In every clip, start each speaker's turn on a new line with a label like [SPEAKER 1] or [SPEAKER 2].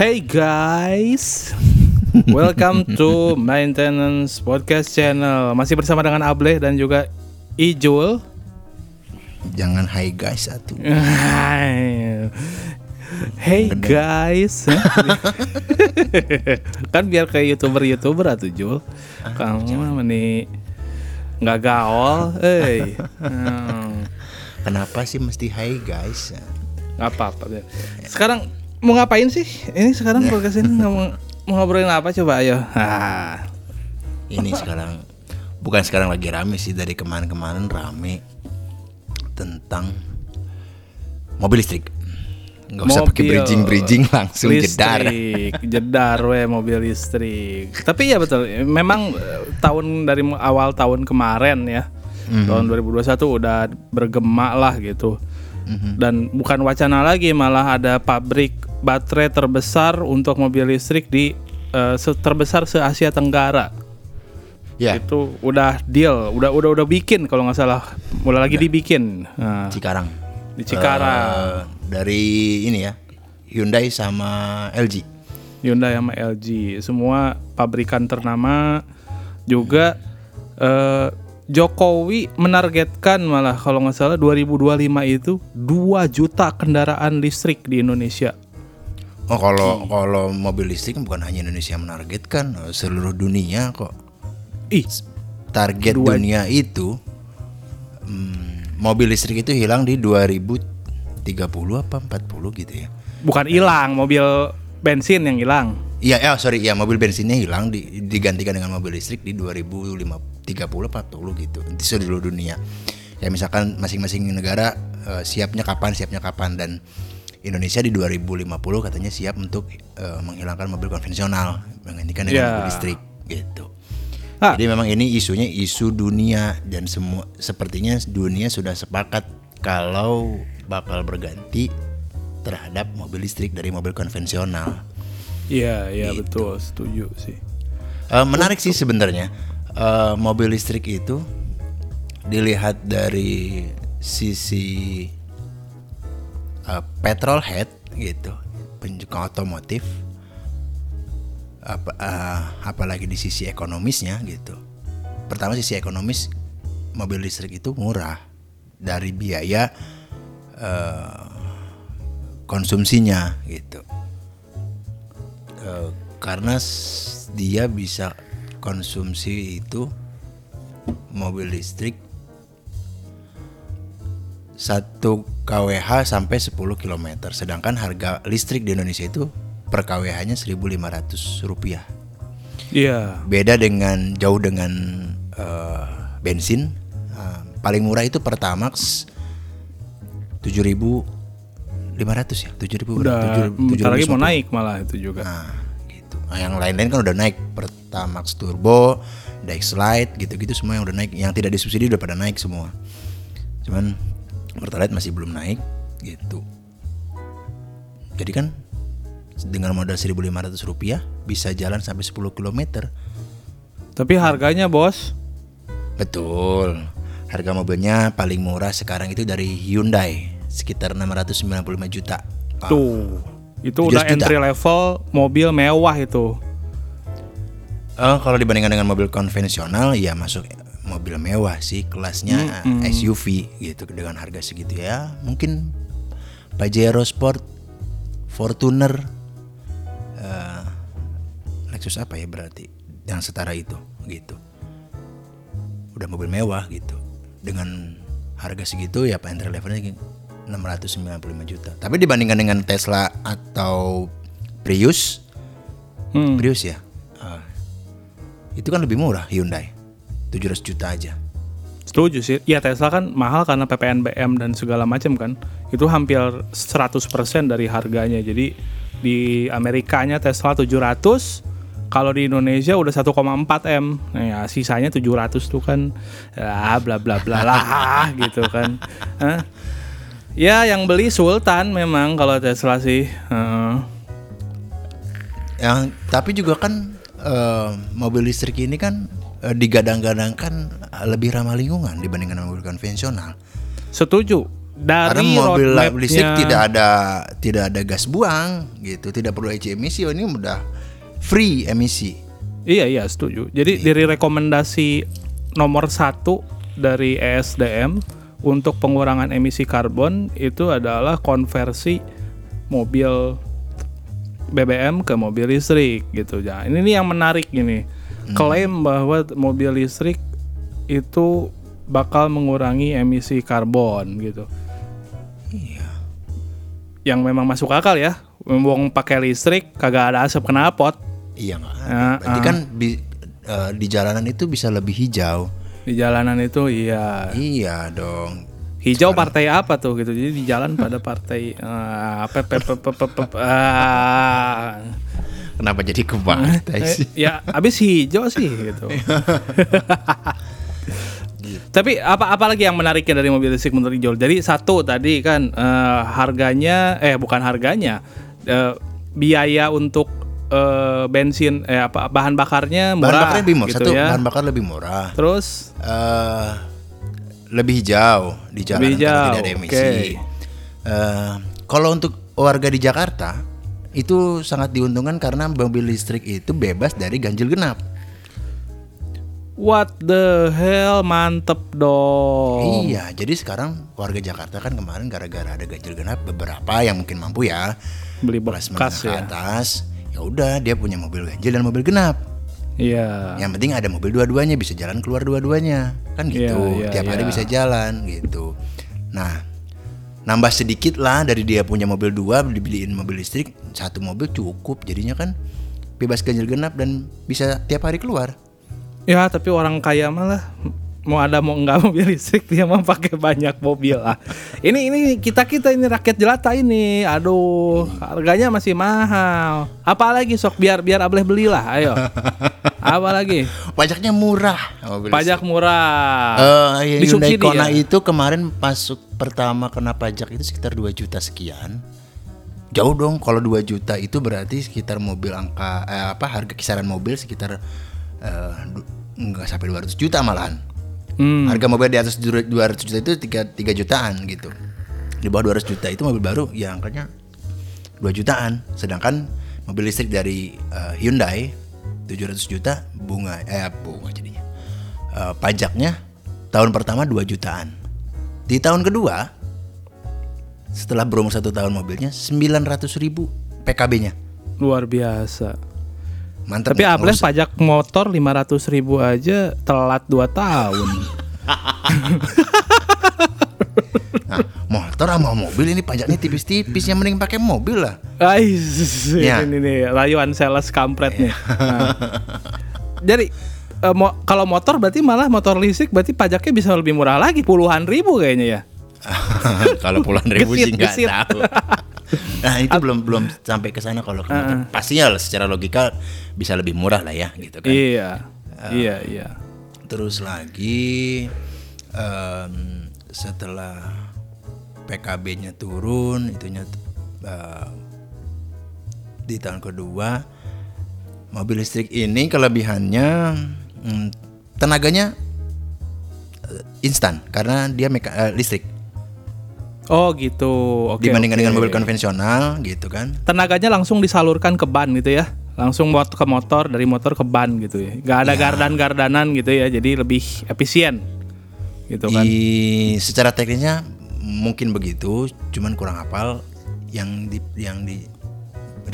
[SPEAKER 1] Hey guys, welcome to Maintenance Podcast Channel. Masih bersama dengan Able dan juga Ijul.
[SPEAKER 2] Jangan hai guys satu.
[SPEAKER 1] Hey guys, kan biar kayak youtuber youtuber atau Jul. Kamu mah nih nggak gaul, eh. Hmm.
[SPEAKER 2] Kenapa sih mesti hai guys?
[SPEAKER 1] Nggak apa-apa. Sekarang mau ngapain sih? Ini sekarang podcast ini mau, mau ngobrolin apa coba ayo. Ah.
[SPEAKER 2] Ini sekarang bukan sekarang lagi rame sih dari kemarin-kemarin rame tentang mobil listrik. Nggak usah pakai bridging bridging langsung jedar.
[SPEAKER 1] listrik, jedar we mobil listrik. Tapi ya betul, memang eh, tahun dari awal tahun kemarin ya,
[SPEAKER 2] Mhm.
[SPEAKER 1] tahun 2021 udah bergema lah gitu.
[SPEAKER 2] Mhm.
[SPEAKER 1] Dan bukan wacana lagi, malah ada pabrik baterai terbesar untuk mobil listrik di se- terbesar se Asia Tenggara.
[SPEAKER 2] Ya,
[SPEAKER 1] Itu udah deal, udah udah udah bikin kalau nggak salah, mulai lagi dibikin. Nah,
[SPEAKER 2] Cikarang.
[SPEAKER 1] di Cikarang.
[SPEAKER 2] Eh, dari ini ya, Hyundai sama LG.
[SPEAKER 1] Hyundai sama LG semua pabrikan ternama juga eh, Jokowi menargetkan malah kalau nggak salah 2025 itu 2 juta kendaraan listrik di Indonesia.
[SPEAKER 2] Oh kalau kalau mobil listrik kan bukan hanya Indonesia yang menargetkan, eh, seluruh dunia kok.
[SPEAKER 1] Ih,
[SPEAKER 2] target
[SPEAKER 1] Dua-
[SPEAKER 2] dunia itu hmm, mobil listrik itu hilang di 2030 apa 40 gitu ya.
[SPEAKER 1] bukan hilang mobil bensin yang hilang.
[SPEAKER 2] Iya, eh, sorry, ya mobil bensinnya hilang di- digantikan dengan mobil listrik di 2030 40 gitu di seluruh dunia. Ya misalkan masing-masing negara eh, siapnya kapan, siapnya kapan dan Indonesia di 2050 katanya siap untuk eh, menghilangkan mobil konvensional menggantikan dengan
[SPEAKER 1] Ya.
[SPEAKER 2] mobil listrik gitu.
[SPEAKER 1] Ah.
[SPEAKER 2] Jadi memang ini isunya isu dunia dan semua sepertinya dunia sudah sepakat kalau bakal berganti terhadap mobil listrik dari mobil konvensional.
[SPEAKER 1] Iya, iya betul, setuju sih.
[SPEAKER 2] Eh, menarik sih sebenarnya Eh, mobil listrik itu dilihat dari sisi eh, petrol head gitu, penjual otomotif, apa, eh, apalagi di sisi ekonomisnya gitu. Pertama sisi ekonomis mobil listrik itu murah dari biaya eh, konsumsinya gitu. Eh, karena dia bisa konsumsi itu mobil listrik 1 kWh sampai 10 km sedangkan harga listrik di Indonesia itu per kWh-nya 1.500 rupiah
[SPEAKER 1] Iya.
[SPEAKER 2] beda dengan jauh dengan eh, bensin Eh, paling murah itu Pertamax 7.500 ya 7.000
[SPEAKER 1] Udah?
[SPEAKER 2] 7.000
[SPEAKER 1] bentar lagi mau
[SPEAKER 2] 7.050.
[SPEAKER 1] naik malah itu juga.
[SPEAKER 2] Nah, gitu. Nah, yang lain-lain kan udah naik Pertamax Turbo, Dexlite gitu-gitu semua yang udah naik. Yang tidak disubsidi udah pada naik semua. Cuman Pertalite masih belum naik gitu. Jadi kan dengan modal 1.500 rupiah bisa jalan sampai 10 km.
[SPEAKER 1] Tapi harganya, Bos,
[SPEAKER 2] Betul. Harga mobilnya paling murah sekarang itu dari Hyundai sekitar 695 juta.
[SPEAKER 1] Tuh. Itu
[SPEAKER 2] 17
[SPEAKER 1] udah
[SPEAKER 2] juta.
[SPEAKER 1] entry level mobil mewah itu.
[SPEAKER 2] Eh, kalau dibandingkan dengan mobil konvensional ya masuk mobil mewah sih kelasnya SUV gitu dengan harga segitu ya. Mungkin Pajero Sport Fortuner eh, Lexus apa ya berarti yang setara itu gitu. Udah mobil mewah gitu. Dengan harga segitu ya pak entry levelnya 695 juta. Tapi dibandingkan dengan Tesla atau Prius
[SPEAKER 1] Hmm.
[SPEAKER 2] Prius ya Ah. itu kan lebih murah Hyundai 700 juta aja
[SPEAKER 1] Setuju sih. Ya Tesla kan mahal karena PPNBM dan segala macam kan. Itu hampir 100% dari harganya. Jadi di Amerikanya Tesla 700, kalau di Indonesia udah 1,4 M. Nah, ya sisanya 700 tuh kan ya bla bla bla lah gitu kan. Hah? Ya yang beli Sultan memang kalau Tesla sih. Heeh.
[SPEAKER 2] yang tapi juga kan eh, mobil listrik ini kan eh, digadang-gadangkan lebih ramah lingkungan dibandingkan mobil konvensional.
[SPEAKER 1] Setuju. dari
[SPEAKER 2] Karena mobil listrik tidak ada tidak ada gas buang gitu, tidak perlu EC emisi. Oh, ini udah free emisi.
[SPEAKER 1] Iya iya setuju. Jadi dari rekomendasi nomor satu dari ESDM untuk pengurangan emisi karbon itu adalah konversi mobil BBM ke mobil listrik gitu. Ya, ini nih yang menarik ini. Klaim bahwa mobil listrik itu bakal mengurangi emisi karbon gitu.
[SPEAKER 2] Iya.
[SPEAKER 1] Yang memang masuk akal ya. Wong pakai listrik kagak ada asap knalpot.
[SPEAKER 2] Iya nggak ada.
[SPEAKER 1] Ah,
[SPEAKER 2] Berarti kan bi- eh, di jalanan itu bisa lebih hijau.
[SPEAKER 1] Di jalanan itu iya.
[SPEAKER 2] Iya dong.
[SPEAKER 1] Hijau partai apa tuh gitu. Jadi di jalan pada partai eh, apa ah.
[SPEAKER 2] Kenapa jadi ke partai sih?
[SPEAKER 1] Eh, ya habis hijau sih gitu. Tapi apa apalagi yang menariknya dari mobil listrik menurut Jol? Jadi satu tadi kan eh, harganya eh bukan harganya eh, biaya untuk eh, bensin eh apa bahan bakarnya
[SPEAKER 2] Bahan
[SPEAKER 1] murah
[SPEAKER 2] bakar lebih murah.
[SPEAKER 1] gitu
[SPEAKER 2] Satu
[SPEAKER 1] ya.
[SPEAKER 2] bahan bakar lebih murah.
[SPEAKER 1] Terus
[SPEAKER 2] eh lebih hijau di jalan
[SPEAKER 1] Lebih hijau,
[SPEAKER 2] tidak ada emisi.
[SPEAKER 1] oke.
[SPEAKER 2] Eh, kalau untuk warga di Jakarta itu sangat diuntungkan karena mobil listrik itu bebas dari ganjil genap.
[SPEAKER 1] what the hell mantep dong.
[SPEAKER 2] Iya, jadi sekarang warga Jakarta kan kemarin gara-gara ada ganjil genap beberapa yang mungkin mampu ya
[SPEAKER 1] Beli bekas ya.
[SPEAKER 2] atas, ya udah dia punya mobil ganjil dan mobil genap.
[SPEAKER 1] Iya.
[SPEAKER 2] Yang penting ada mobil dua-duanya bisa jalan keluar dua-duanya. Kan gitu.
[SPEAKER 1] Iya, iya,
[SPEAKER 2] Tiap hari
[SPEAKER 1] iya.
[SPEAKER 2] bisa jalan gitu. Nah, nambah sedikit lah dari dia punya mobil dua dibeliin mobil listrik, satu mobil cukup jadinya kan bebas ganjil genap dan bisa tiap hari keluar.
[SPEAKER 1] Ya tapi orang kaya malah mau ada mau enggak mobil listrik dia mah pakai banyak mobil lah. Ini ini kita kita ini rakyat jelata ini. Aduh, harganya masih mahal. Apalagi sok biar biar ableh belilah, ayo. Apalagi
[SPEAKER 2] Pajaknya murah mobil
[SPEAKER 1] pajak murah.
[SPEAKER 2] Eh, Hyundai
[SPEAKER 1] Disubsidi
[SPEAKER 2] Kona
[SPEAKER 1] ya?
[SPEAKER 2] itu kemarin masuk pertama kena pajak itu sekitar 2 juta sekian. Jauh dong kalau 2 juta itu berarti sekitar mobil angka eh, apa harga kisaran mobil sekitar eh, du- nggak sampai 200 juta malahan.
[SPEAKER 1] Hmm.
[SPEAKER 2] Harga mobil di atas 200 juta itu 3, 3 jutaan gitu. Di bawah 200 juta itu mobil baru ya angkanya 2 jutaan. Sedangkan mobil listrik dari eh, Hyundai 700 juta bunga eh bunga jadinya. Eh, pajaknya tahun pertama 2 jutaan. Di tahun kedua setelah berumur satu tahun mobilnya 900 ribu PKB-nya.
[SPEAKER 1] Luar biasa.
[SPEAKER 2] Mantap.
[SPEAKER 1] Tapi
[SPEAKER 2] ya, ngurus-
[SPEAKER 1] pajak motor 500 ribu aja telat 2 tahun.
[SPEAKER 2] Nah, motor sama mobil ini pajaknya tipis-tipis yang mending pakai mobil lah.
[SPEAKER 1] Ais,
[SPEAKER 2] Ya.
[SPEAKER 1] ini nih rayuan sales kampret nih. Nah. Jadi eh, mo- kalau motor berarti malah motor listrik berarti pajaknya bisa lebih murah lagi puluhan ribu kayaknya ya.
[SPEAKER 2] kalau puluhan ribu sih nggak tahu. Nah itu belum belum sampai ke sana kalau motor. Pastinya lah, secara logika bisa lebih murah lah ya gitu kan.
[SPEAKER 1] Iya, iya, iya.
[SPEAKER 2] Terus lagi em, setelah PKB-nya turun, itunya eh, di tahun kedua mobil listrik ini kelebihannya mm, tenaganya eh, instan karena dia meka- eh, listrik
[SPEAKER 1] Oh gitu. Oke.
[SPEAKER 2] dibandingkan
[SPEAKER 1] oke.
[SPEAKER 2] dengan mobil konvensional gitu kan.
[SPEAKER 1] tenaganya langsung disalurkan ke ban gitu ya. Langsung mot ke motor dari motor ke ban gitu ya. Gak ada gardan-gardanan gitu ya. Jadi lebih efisien. Gitu kan.
[SPEAKER 2] Di secara teknisnya mungkin begitu, cuman kurang hafal yang di yang di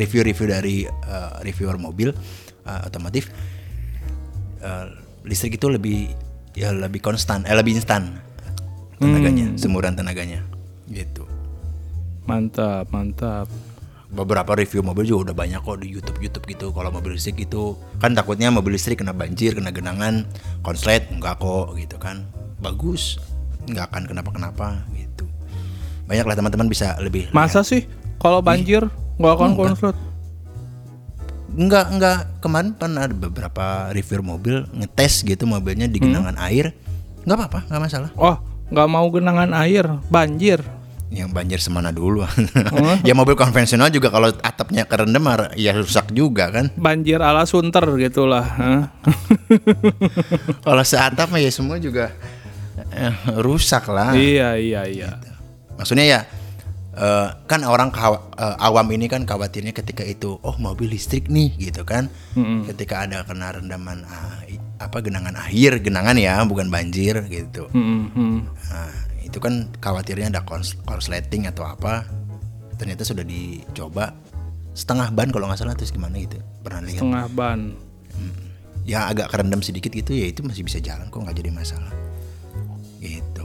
[SPEAKER 2] review-review dari eh, reviewer mobil eh, otomotif eh, listrik itu lebih ya lebih konstan, eh lebih instan tenaganya, semuran tenaganya gitu.
[SPEAKER 1] Mantap, mantap.
[SPEAKER 2] Beberapa review mobil juga udah banyak kok di YouTube YouTube gitu. Kalau mobil listrik itu kan takutnya mobil listrik kena banjir, kena genangan, konslet enggak kok gitu kan. Bagus, nggak akan kenapa-kenapa gitu. Banyak lah teman-teman bisa lebih
[SPEAKER 1] Masa sih kalau banjir nggak akan konslet?
[SPEAKER 2] Enggak, enggak. Kemarin pernah ada beberapa review mobil ngetes gitu mobilnya di genangan air. Enggak apa-apa, enggak masalah.
[SPEAKER 1] Oh, nggak mau genangan air, banjir.
[SPEAKER 2] Yang banjir semana dulu. ya mobil konvensional juga kalau atapnya kerendam ya rusak juga kan.
[SPEAKER 1] Banjir ala Sunter gitulah.
[SPEAKER 2] Kalau seatap ya semua juga eh, rusak lah.
[SPEAKER 1] iya, iya, iya.
[SPEAKER 2] Maksudnya ya eh, kan orang kawa- eh, awam ini kan khawatirnya ketika itu oh mobil listrik nih gitu kan. Ketika ada kena rendaman ah, apa genangan air, genangan ya, bukan banjir gitu.
[SPEAKER 1] Hmm, hmm.
[SPEAKER 2] Nah, itu kan khawatirnya ada korsleting atau apa. Ternyata sudah dicoba setengah ban kalau nggak salah terus gimana gitu. Pernah lihat?
[SPEAKER 1] Tengah ban.
[SPEAKER 2] Ya agak kerendam sedikit gitu ya itu masih bisa jalan kok nggak jadi masalah. Gitu.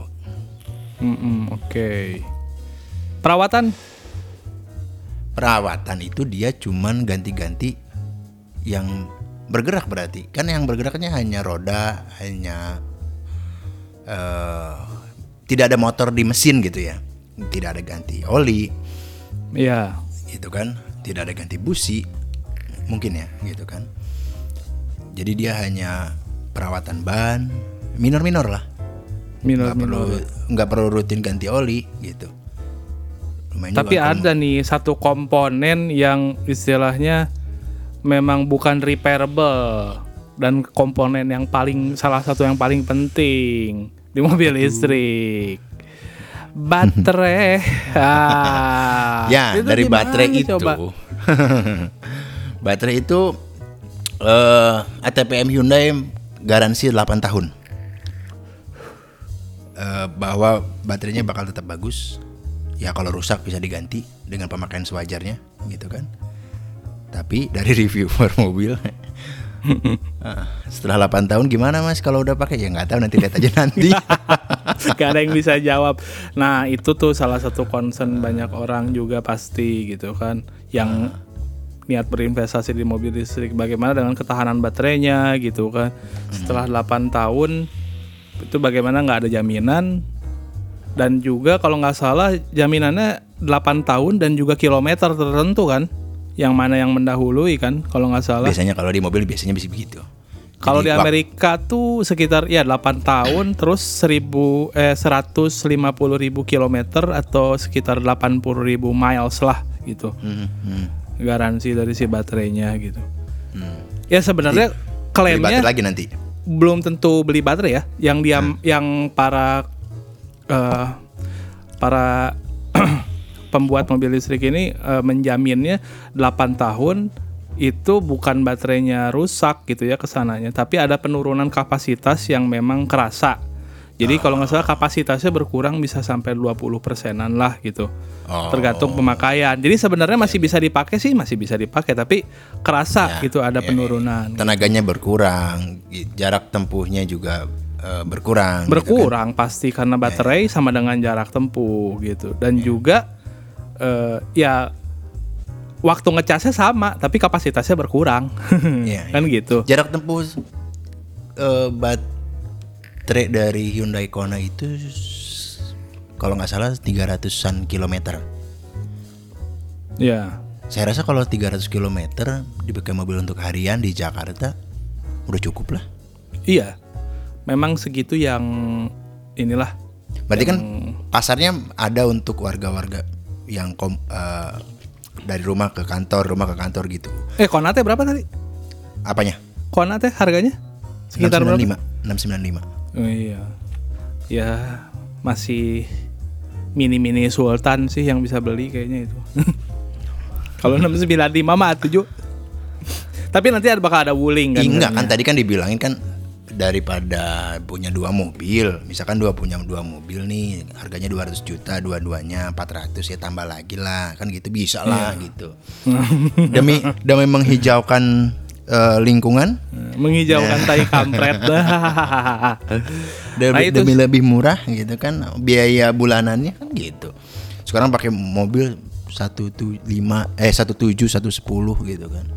[SPEAKER 1] Hmm, hmm, Oke. Perawatan?
[SPEAKER 2] Perawatan itu dia cuman ganti-ganti yang bergerak berarti. Kan yang bergeraknya hanya roda, hanya eh tidak ada motor di mesin gitu ya. Tidak ada ganti oli,
[SPEAKER 1] Iya.
[SPEAKER 2] gitu kan? Tidak ada ganti busi. Mungkin ya gitu kan? Jadi dia hanya perawatan ban minor-minor lah.
[SPEAKER 1] Minor,
[SPEAKER 2] nggak perlu nggak perlu rutin ganti oli gitu. Lumayan
[SPEAKER 1] Tapi ada nih satu komponen yang istilahnya memang bukan repairable dan komponen yang paling salah satu yang paling penting di mobil listrik. Baterai. Ah,
[SPEAKER 2] ya
[SPEAKER 1] itu
[SPEAKER 2] dari baterai itu
[SPEAKER 1] coba?
[SPEAKER 2] baterai itu eh ATPM Hyundai garansi 8 tahun Eh, bahwa baterainya bakal tetap bagus ya kalau rusak bisa diganti dengan pemakaian sewajarnya gitu kan tapi dari reviewer mobil setelah 8 tahun gimana mas kalau udah pakai ya nggak tahu nanti lihat aja nanti
[SPEAKER 1] Gak ada yang bisa jawab. Nah itu tuh salah satu concern banyak orang juga pasti gitu kan, yang niat berinvestasi di mobil listrik. Bagaimana dengan ketahanan baterainya gitu kan? Setelah 8 tahun itu bagaimana nggak ada jaminan dan juga kalau nggak salah jaminannya 8 tahun dan juga kilometer tertentu kan? Yang mana yang mendahului kan? Kalau nggak salah.
[SPEAKER 2] biasanya kalau di mobil biasanya bisa begitu
[SPEAKER 1] Kalau di
[SPEAKER 2] Jadi, wak-
[SPEAKER 1] Amerika tuh sekitar ya 8 tahun terus 1000 eh 150 ribu kilometer atau sekitar 80 ribu miles lah gitu.
[SPEAKER 2] Hmm, hmm,
[SPEAKER 1] Garansi dari si baterainya gitu.
[SPEAKER 2] hmm.
[SPEAKER 1] Ya sebenarnya
[SPEAKER 2] Beli
[SPEAKER 1] klaimnya
[SPEAKER 2] lagi nanti
[SPEAKER 1] belum tentu beli baterai ya. Yang dia yang para eh, para pembuat mobil listrik ini eh, menjaminnya 8 tahun itu bukan baterainya rusak gitu ya ke sananya, tapi ada penurunan kapasitas yang memang kerasa. Jadi kalau nggak salah kapasitasnya berkurang bisa sampai 20 persenan lah gitu.
[SPEAKER 2] Oh.
[SPEAKER 1] Tergantung pemakaian. Jadi sebenarnya masih bisa dipakai sih, masih bisa dipakai, tapi kerasa
[SPEAKER 2] Ya,
[SPEAKER 1] gitu ada
[SPEAKER 2] ya,
[SPEAKER 1] penurunan.
[SPEAKER 2] tenaganya berkurang jarak tempuhnya juga eh, berkurang gitu kan.
[SPEAKER 1] berkurang pasti karena baterai sama dengan jarak tempuh gitu dan juga eh, ya waktu ngecasnya sama tapi kapasitasnya berkurang.
[SPEAKER 2] Iya,
[SPEAKER 1] kan gitu.
[SPEAKER 2] Jarak tempuh eh, baterai dari Hyundai Kona itu kalau nggak salah 300-an kilometer.
[SPEAKER 1] Ya
[SPEAKER 2] saya rasa kalau 300 kilometer dipakai mobil untuk harian di Jakarta udah cukup lah.
[SPEAKER 1] Iya. Memang segitu yang inilah
[SPEAKER 2] berarti kan pasarnya ada untuk warga-warga yang kom- eh, dari rumah ke kantor rumah ke kantor gitu.
[SPEAKER 1] Eh konate berapa tadi?
[SPEAKER 2] Apanya?
[SPEAKER 1] Konate harganya? Sekitar berapa?
[SPEAKER 2] 695 695
[SPEAKER 1] oh, iya. Ya masih mini mini sultan sih yang bisa beli kayaknya itu. Kalau 695 mah 7 tapi nanti ada bakal ada wuling kan?
[SPEAKER 2] Enggak kan
[SPEAKER 1] katanya.
[SPEAKER 2] tadi kan dibilangin kan daripada punya dua mobil, misalkan dua punya dua mobil nih, harganya 200 juta dua-duanya 400 ya tambah lagi lah, kan gitu bisa lah
[SPEAKER 1] Iya.
[SPEAKER 2] gitu. demi demi menghijaukan eh, lingkungan,
[SPEAKER 1] menghijaukan tai kampret
[SPEAKER 2] demi,
[SPEAKER 1] Nah, itu
[SPEAKER 2] demi lebih murah gitu kan, biaya bulanannya kan gitu. Sekarang pakai mobil satu tu lima eh satu tujuh satu sepuluh gitu kan.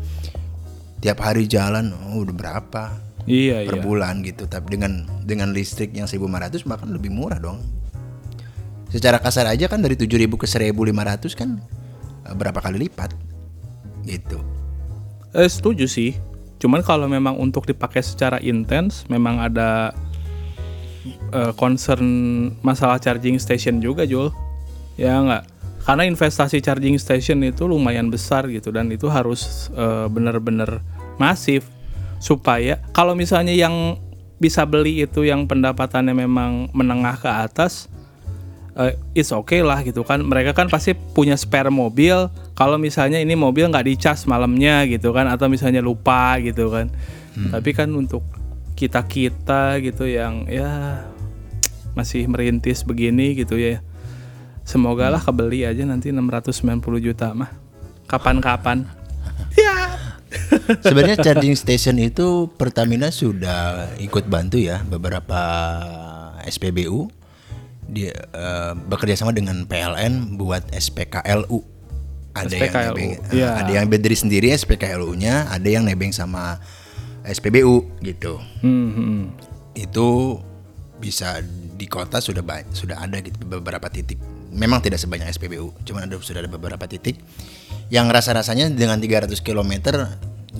[SPEAKER 2] Tiap hari jalan oh, udah berapa?
[SPEAKER 1] Iya
[SPEAKER 2] per
[SPEAKER 1] iya.
[SPEAKER 2] bulan gitu. Tapi dengan dengan listrik yang 1500 bahkan lebih murah dong. Secara kasar aja kan dari 7000 ke 1500 kan eh, berapa kali lipat gitu.
[SPEAKER 1] Eh, setuju sih. Cuman kalau memang untuk dipakai secara intens memang ada eh, concern masalah charging station juga Jul. Ya nggak? Karena investasi charging station itu lumayan besar gitu dan itu harus eh, benar-benar masif supaya kalau misalnya yang bisa beli itu yang pendapatannya memang menengah ke atas eh, it's okay lah gitu kan. Mereka kan pasti punya spare mobil. Kalau misalnya ini mobil nggak dicas malamnya gitu kan atau misalnya lupa gitu kan. Tapi kan untuk kita kita gitu yang ya masih merintis begini gitu ya. Semoga lah kebeli aja nanti 690 juta mah. Kapan-kapan
[SPEAKER 2] Sebenarnya charging station itu Pertamina sudah ikut bantu ya beberapa SPBU dia eh, bekerja sama dengan PLN buat SPKLU. Ada yang
[SPEAKER 1] SPKLU,
[SPEAKER 2] nebeng, eh,
[SPEAKER 1] iya.
[SPEAKER 2] ada yang berdiri sendiri SPKLU-nya, ada yang nebeng sama SPBU gitu.
[SPEAKER 1] Hmm, hmm.
[SPEAKER 2] Itu bisa di kota sudah sudah ada gitu beberapa titik. Memang tidak sebanyak SPBU, cuman ada sudah ada beberapa titik yang rasa-rasanya dengan 300 km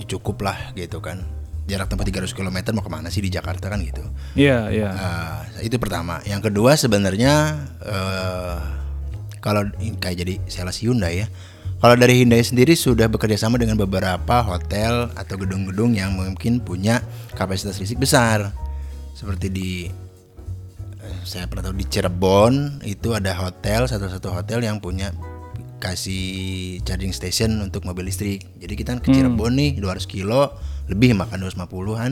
[SPEAKER 2] cukup lah gitu kan. Jarak tempuh 300 km mau ke mana sih di Jakarta kan gitu.
[SPEAKER 1] Iya, iya.
[SPEAKER 2] Ah, itu pertama. Yang kedua sebenarnya eh, kalau kayak jadi sales Hyundai ya. Kalau dari Hyundai sendiri sudah bekerja sama dengan beberapa hotel atau gedung-gedung yang mungkin punya kapasitas listrik besar. Seperti di eh, saya pernah tahu di Cirebon itu ada hotel satu-satu hotel yang punya kasih charging station untuk mobil listrik. Jadi kita ke Cirebon nih 200 kilo lebih makan 250-an.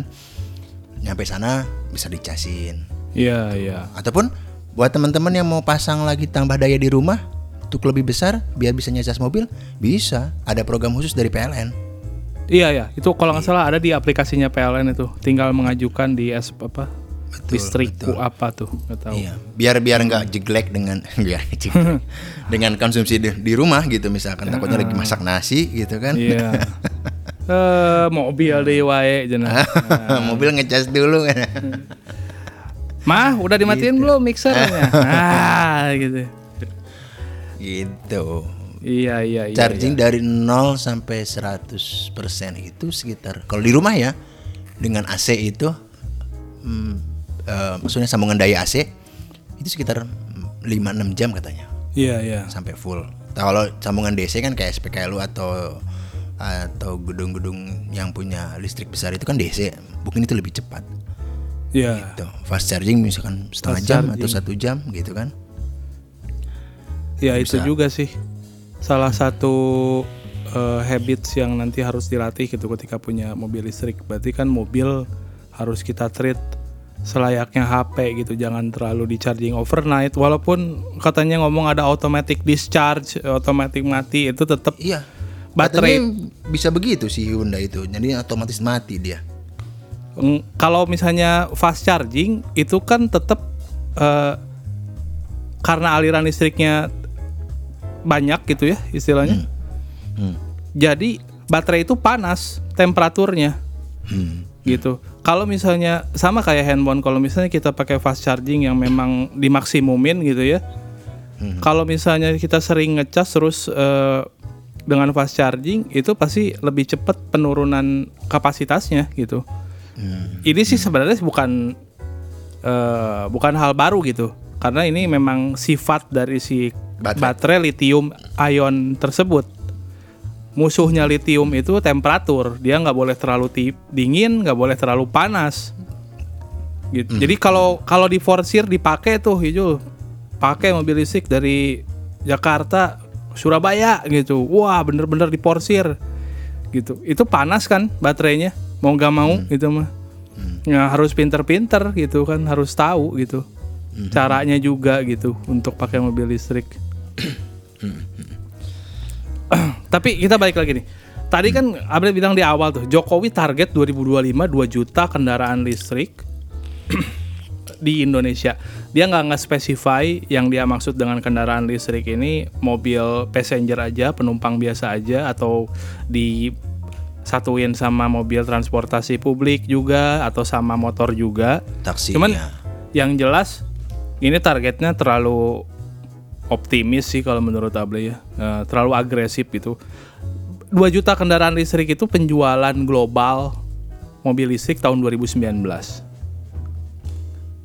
[SPEAKER 2] Nyampe sana bisa dicasin.
[SPEAKER 1] Iya, iya.
[SPEAKER 2] Ataupun buat teman-teman yang mau pasang lagi tambah daya di rumah untuk lebih besar biar bisa nyas mobil bisa. Ada program khusus dari PLN.
[SPEAKER 1] Iya, ya. Itu kalau nggak salah ada di aplikasinya PLN itu. Tinggal mengajukan di apa?
[SPEAKER 2] Betul,
[SPEAKER 1] listrikku apa tuh? Nggak tahu.
[SPEAKER 2] Iya, biar biar nggak jeglek dengan biar jeglek dengan konsumsi di, di rumah gitu misalkan takutnya lagi masak nasi gitu kan.
[SPEAKER 1] Iya. Eh, mobil deh wae cenah.
[SPEAKER 2] Mobil ngecas dulu kan.
[SPEAKER 1] Mah, udah dimatiin belum mixernya? ah, gitu.
[SPEAKER 2] gitu.
[SPEAKER 1] Iya, iya, iya.
[SPEAKER 2] Charging dari 0 sampai 100% itu sekitar kalau di rumah ya dengan AC itu hmm, eh, maksudnya sambungan daya AC itu sekitar 5-6 jam katanya
[SPEAKER 1] Iya, iya.
[SPEAKER 2] sampai full. Nah, kalau sambungan DC kan kayak SPKLU atau atau gedung-gedung yang punya listrik besar itu kan DC, mungkin itu lebih cepat.
[SPEAKER 1] Iya.
[SPEAKER 2] Tuh, fast charging misalkan setengah
[SPEAKER 1] Fast
[SPEAKER 2] jam
[SPEAKER 1] charging.
[SPEAKER 2] atau satu jam gitu kan?
[SPEAKER 1] Ya itu juga sih salah satu eh, habits yang nanti harus dilatih gitu ketika punya mobil listrik. Berarti kan mobil harus kita treat selayaknya HP gitu, jangan terlalu di charging overnight. Walaupun katanya ngomong ada automatic discharge, automatic mati itu tetap
[SPEAKER 2] Iya.
[SPEAKER 1] Baterai-
[SPEAKER 2] Katanya bisa begitu sih Hyundai itu. Jadi otomatis mati dia.
[SPEAKER 1] Mm, kalau misalnya fast charging itu kan tetap eh, karena aliran listriknya banyak gitu ya istilahnya.
[SPEAKER 2] Hmm.
[SPEAKER 1] Jadi baterai itu panas temperaturnya
[SPEAKER 2] Hmm.
[SPEAKER 1] Gitu. Kalau misalnya sama kayak handphone, kalau misalnya kita pakai fast charging yang memang dimaksimumin gitu ya. Kalau misalnya kita sering ngecas terus eh, dengan fast charging itu pasti lebih cepat penurunan kapasitasnya gitu.
[SPEAKER 2] Hmm.
[SPEAKER 1] Ini sih sebenarnya bukan eh, bukan hal baru gitu. Karena ini memang sifat dari si
[SPEAKER 2] Baterai.
[SPEAKER 1] baterai lithium ion tersebut musuhnya litium itu temperatur. Dia nggak boleh terlalu ti- dingin nggak boleh terlalu panas. Gitu. Jadi kalau kalau diforsir dipakai tuh hijau pakai mobil listrik dari Jakarta Surabaya gitu. Wah bener-bener diporsir gitu. Itu panas kan baterainya. Mau nggak mau gitu mah. Ya harus pinter-pinter gitu kan harus tahu gitu. Caranya juga gitu untuk pakai mobil listrik tapi kita balik lagi nih. Tadi kan Abel bilang di awal tuh, Jokowi target 2025 2 juta kendaraan listrik di Indonesia. Dia nggak nge-specify yang dia maksud dengan kendaraan listrik ini mobil passenger aja, penumpang biasa aja atau di satuin sama mobil transportasi publik juga atau sama motor juga.
[SPEAKER 2] Taksi.
[SPEAKER 1] Cuman
[SPEAKER 2] ya.
[SPEAKER 1] yang jelas ini targetnya terlalu optimis sih kalau menurut Able ya. Eh, terlalu agresif gitu. 2 juta kendaraan listrik itu penjualan global mobil listrik tahun 2019.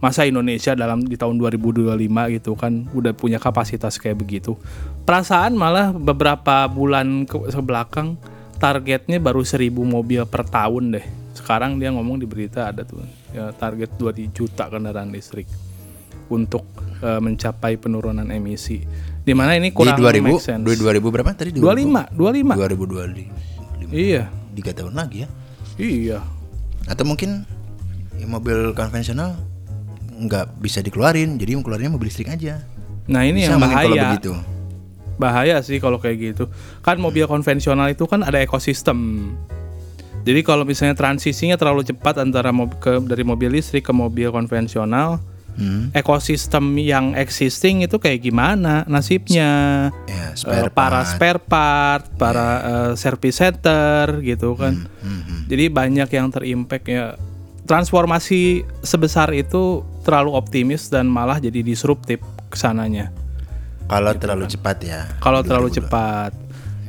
[SPEAKER 1] Masa Indonesia dalam di tahun 2025 gitu kan udah punya kapasitas kayak begitu. Perasaan malah beberapa bulan ke sebelakang targetnya baru 1000 mobil per tahun deh. Sekarang dia ngomong di berita ada tuh ya, target 2 juta kendaraan listrik untuk eh, mencapai penurunan emisi. Ini
[SPEAKER 2] Di
[SPEAKER 1] kurang
[SPEAKER 2] 2000,
[SPEAKER 1] make sense.
[SPEAKER 2] di 2000 berapa tadi?
[SPEAKER 1] 25, 25.
[SPEAKER 2] 2025.
[SPEAKER 1] Iya,
[SPEAKER 2] Tiga tahun lagi ya.
[SPEAKER 1] iya.
[SPEAKER 2] Atau mungkin ya, mobil konvensional nggak bisa dikeluarin, jadi keluarnya mobil listrik aja.
[SPEAKER 1] Nah ini
[SPEAKER 2] Bisa
[SPEAKER 1] yang
[SPEAKER 2] mungkin kalau
[SPEAKER 1] bahaya.
[SPEAKER 2] begitu.
[SPEAKER 1] Bahaya sih kalau kayak gitu. Kan mobil konvensional itu kan ada ekosistem. Jadi kalau misalnya transisinya terlalu cepat antara mob- ke, dari mobil listrik ke mobil konvensional,
[SPEAKER 2] Hmm.
[SPEAKER 1] ekosistem yang existing itu kayak gimana nasibnya?
[SPEAKER 2] Ya,
[SPEAKER 1] Eh,
[SPEAKER 2] spare
[SPEAKER 1] para
[SPEAKER 2] part.
[SPEAKER 1] spare part, para eh, service center gitu kan.
[SPEAKER 2] Hmm, hmm.
[SPEAKER 1] Jadi banyak yang terimpact ya. Transformasi sebesar itu terlalu optimis dan malah jadi disruptif ke sananya.
[SPEAKER 2] Kalau terlalu cepat ya.
[SPEAKER 1] Kalau terlalu
[SPEAKER 2] 2002.
[SPEAKER 1] cepat.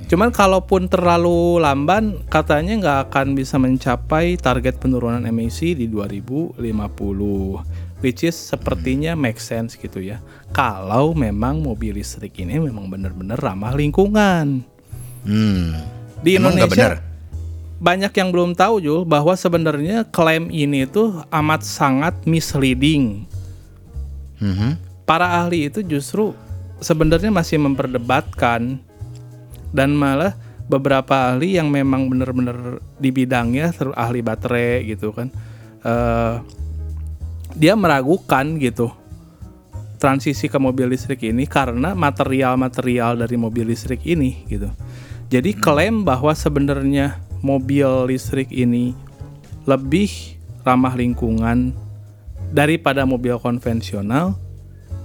[SPEAKER 1] Cuman kalaupun terlalu lamban, katanya nggak akan bisa mencapai target penurunan emisi di 2050, which is sepertinya make sense gitu ya. Kalau memang mobil listrik ini memang benar-benar ramah lingkungan.
[SPEAKER 2] Hmm.
[SPEAKER 1] Di
[SPEAKER 2] Emang
[SPEAKER 1] Indonesia
[SPEAKER 2] benar?
[SPEAKER 1] banyak yang belum tahu Jul bahwa sebenarnya klaim ini tuh amat sangat misleading.
[SPEAKER 2] Mhm.
[SPEAKER 1] Para ahli itu justru sebenarnya masih memperdebatkan dan malah beberapa ahli yang memang benar-benar di bidangnya ahli baterai gitu kan eh, dia meragukan gitu transisi ke mobil listrik ini karena material-material dari mobil listrik ini gitu. Jadi klaim bahwa sebenarnya mobil listrik ini lebih ramah lingkungan daripada mobil konvensional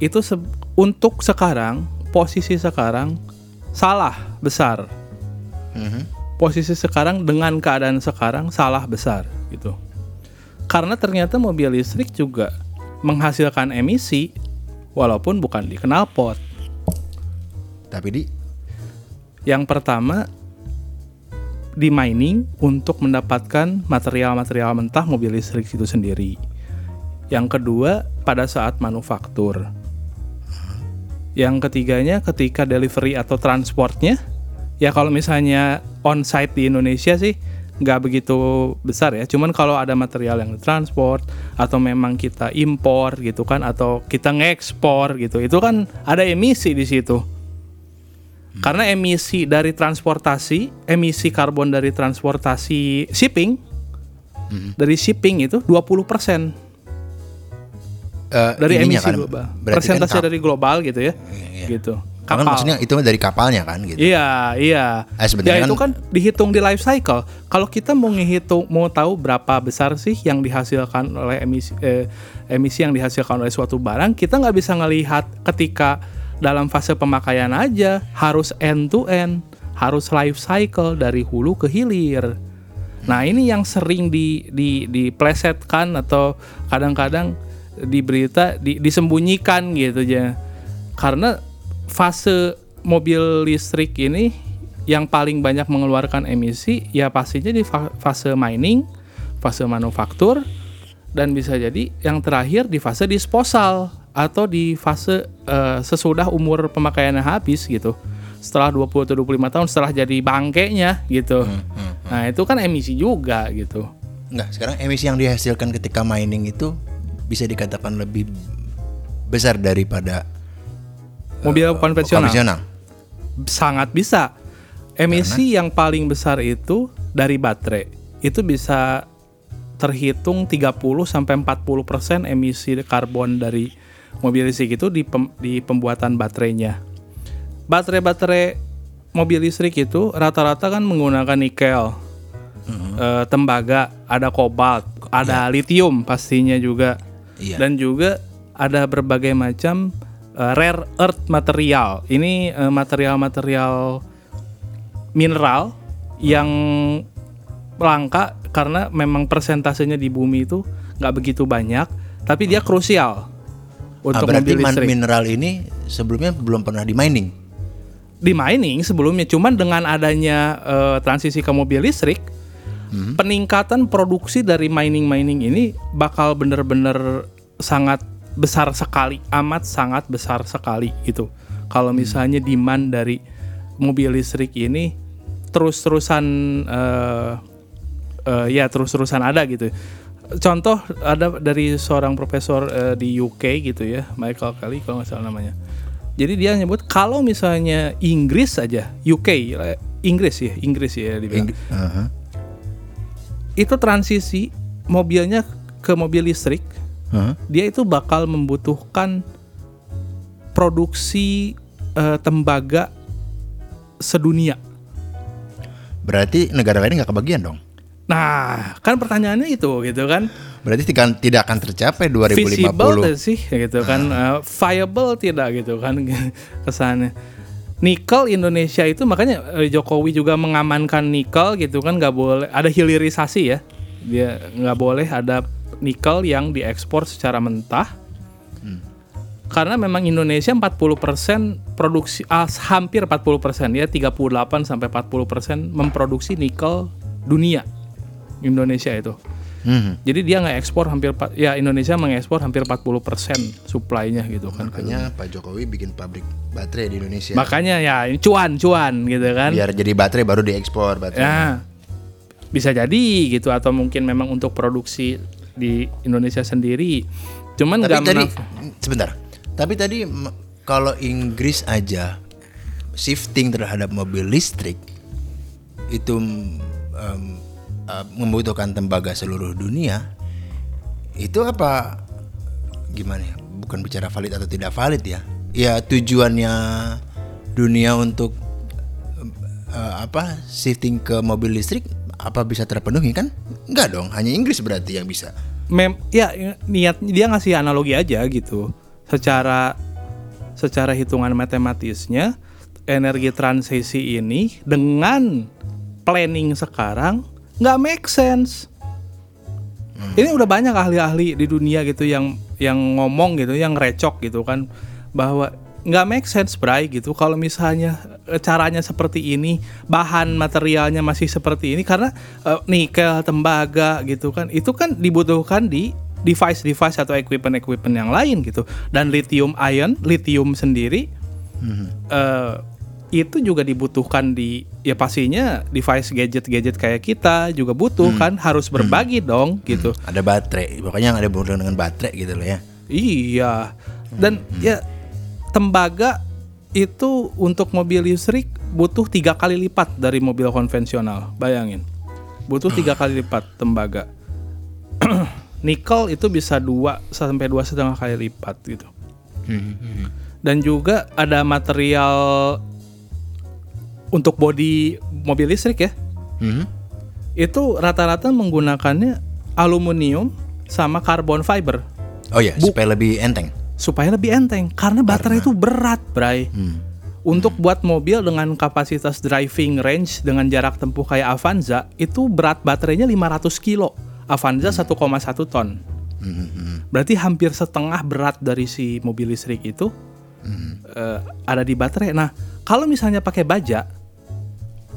[SPEAKER 1] itu se- untuk sekarang posisi sekarang salah besar.
[SPEAKER 2] Mhm.
[SPEAKER 1] posisi sekarang dengan keadaan sekarang salah besar gitu karena ternyata mobil listrik juga menghasilkan emisi walaupun bukan di knalpot
[SPEAKER 2] Tapi di
[SPEAKER 1] yang pertama di mining untuk mendapatkan material-material mentah mobil listrik itu sendiri. Yang kedua pada saat manufaktur. Yang ketiganya ketika delivery atau transportnya, ya kalau misalnya on-site di Indonesia sih nggak begitu besar ya. Cuman kalau ada material yang ditransport atau memang kita impor gitu kan atau kita ngekspor gitu, itu kan ada emisi di situ. Karena emisi dari transportasi, emisi karbon dari transportasi shipping, dari shipping itu 20%
[SPEAKER 2] eh,
[SPEAKER 1] dari
[SPEAKER 2] ininya
[SPEAKER 1] emisi
[SPEAKER 2] kan,
[SPEAKER 1] global.
[SPEAKER 2] kan
[SPEAKER 1] Persentase
[SPEAKER 2] kap-
[SPEAKER 1] dari global gitu ya.
[SPEAKER 2] iya.
[SPEAKER 1] Gitu.
[SPEAKER 2] Kan
[SPEAKER 1] Kapal.
[SPEAKER 2] maksudnya itu dari kapalnya kan gitu.
[SPEAKER 1] Iya, iya.
[SPEAKER 2] Eh, sebenarnya
[SPEAKER 1] ya itu
[SPEAKER 2] kan-
[SPEAKER 1] kan dihitung di life cycle. Kalau kita mau ngitung mau tahu berapa besar sih yang dihasilkan oleh emisi eh, emisi yang dihasilkan oleh suatu barang, kita nggak bisa ngelihat ketika dalam fase pemakaian aja, harus end to end, harus life cycle dari hulu ke hilir. Nah, ini yang sering di di diplesetkan atau kadang-kadang di berita di- disembunyikan gitu aja. Karena fase mobil listrik ini yang paling banyak mengeluarkan emisi ya pastinya di fa- fase mining, fase manufaktur dan bisa jadi yang terakhir di fase disposal atau di fase eh, sesudah umur pemakaiannya habis gitu. Setelah 20 atau 25 tahun setelah jadi bangkainya gitu. Nah, itu kan emisi juga gitu.
[SPEAKER 2] Enggak, sekarang emisi yang dihasilkan ketika mining itu bisa dikatakan lebih besar daripada
[SPEAKER 1] Mobil konvensional.
[SPEAKER 2] konvensional.
[SPEAKER 1] sangat bisa. Emisi yang paling besar itu dari baterai. Itu bisa terhitung 30 sampai 40% emisi karbon dari mobil listrik itu di pem- di pembuatan baterainya. Baterai-baterai mobil listrik itu rata-rata kan menggunakan nikel, eh, tembaga, ada kobalt, ada litium pastinya juga
[SPEAKER 2] Iya.
[SPEAKER 1] dan juga ada berbagai macam uh, rare earth material. Ini uh, material-material mineral yang langka karena memang persentasenya di bumi itu nggak begitu banyak, tapi dia krusial
[SPEAKER 2] Ah,
[SPEAKER 1] untuk
[SPEAKER 2] berarti
[SPEAKER 1] mobil listrik.
[SPEAKER 2] mineral ini sebelumnya belum pernah di mining.
[SPEAKER 1] Di mining sebelumnya, cuman dengan adanya uh, transisi ke mobil listrik, peningkatan produksi dari mining-mining ini bakal bener-bener sangat besar sekali, amat sangat besar sekali gitu. Kalau misalnya demand dari mobil listrik ini terus-terusan eh, eh, ya terus-terusan ada gitu. contoh ada dari seorang profesor eh, di UK gitu ya, Michael Kelly kalau nggak salah namanya. Jadi dia nyebut kalau misalnya Inggris aja, UK, Inggris ya, Inggris ya dibilang.
[SPEAKER 2] Ing- Aha.
[SPEAKER 1] Itu transisi mobilnya ke mobil listrik,
[SPEAKER 2] Aha.
[SPEAKER 1] dia itu bakal membutuhkan produksi eh, tembaga sedunia.
[SPEAKER 2] Berarti negara lain nggak kebagian dong.
[SPEAKER 1] Nah, kan pertanyaannya itu gitu kan.
[SPEAKER 2] Berarti tidak, tidak akan tercapai
[SPEAKER 1] Visible
[SPEAKER 2] 2050.
[SPEAKER 1] tidak sih gitu kan. Eh, viable tidak gitu kan kesannya. Nikel Indonesia itu makanya eh, Jokowi juga mengamankan nikel gitu kan nggak boleh ada hilirisasi ya. Dia nggak boleh ada nikel yang diekspor secara mentah. Karena memang Indonesia 40% produksi ah, hampir 40% ya 38 sampai 40% memproduksi nikel dunia. Indonesia itu.
[SPEAKER 2] Mhm.
[SPEAKER 1] Jadi dia nggak ekspor hampir ya Indonesia mengekspor hampir 40% supply-nya gitu kan.
[SPEAKER 2] Makanya Pak Jokowi bikin pabrik baterai di Indonesia.
[SPEAKER 1] Makanya ya cuan cuan gitu kan.
[SPEAKER 2] Biar jadi baterai baru diekspor baterai.
[SPEAKER 1] Ya. Bisa jadi gitu atau mungkin memang untuk produksi di Indonesia sendiri. Cuman
[SPEAKER 2] Tapi
[SPEAKER 1] nggak
[SPEAKER 2] tadi sebentar. Tapi tadi kalau Inggris aja shifting terhadap mobil listrik itu em, eh, membutuhkan tembaga seluruh dunia. Itu apa gimana ya? Bukan bicara valid atau tidak valid ya. Ya tujuannya dunia untuk eh, apa shifting ke mobil listrik apa bisa terpenuhi kan? Enggak dong, hanya Inggris berarti yang bisa.
[SPEAKER 1] mem ya niat dia ngasih analogi aja gitu. Secara secara hitungan matematisnya energi transisi ini dengan planning sekarang nggak make sense. Ini udah banyak ahli-ahli di dunia gitu yang yang ngomong gitu, yang recok gitu kan bahwa nggak make sense Bray gitu. Kalau misalnya eh, caranya seperti ini bahan materialnya masih seperti ini karena eh, nikel tembaga gitu kan itu kan dibutuhkan di device-device atau equipment-equipment yang lain gitu. Dan lithium ion lithium sendiri eh, itu juga dibutuhkan di ya pastinya device gadget-gadget kayak kita juga butuh kan harus berbagi dong gitu.
[SPEAKER 2] Ada baterai, pokoknya yang ada hubungan dengan baterai gitu loh ya.
[SPEAKER 1] Iya. Dan ya tembaga itu untuk mobil listrik butuh tiga kali lipat dari mobil konvensional. Bayangin, butuh tiga kali lipat tembaga. Nikel itu bisa dua sampai dua setengah kali lipat gitu. Dan juga ada material untuk bodi mobil listrik ya. Itu rata-rata menggunakannya aluminium sama carbon fiber.
[SPEAKER 2] Oh ya, supaya lebih enteng.
[SPEAKER 1] Supaya lebih enteng karena baterai itu berat, Bray.
[SPEAKER 2] Hmm.
[SPEAKER 1] Untuk buat mobil dengan kapasitas driving range dengan jarak tempuh kayak Avanza itu berat baterainya 500 kilo. Avanza 1,1 ton.
[SPEAKER 2] Mhm.
[SPEAKER 1] Berarti hampir setengah berat dari si mobil listrik itu eh, ada di baterai. Nah, kalau misalnya pakai baja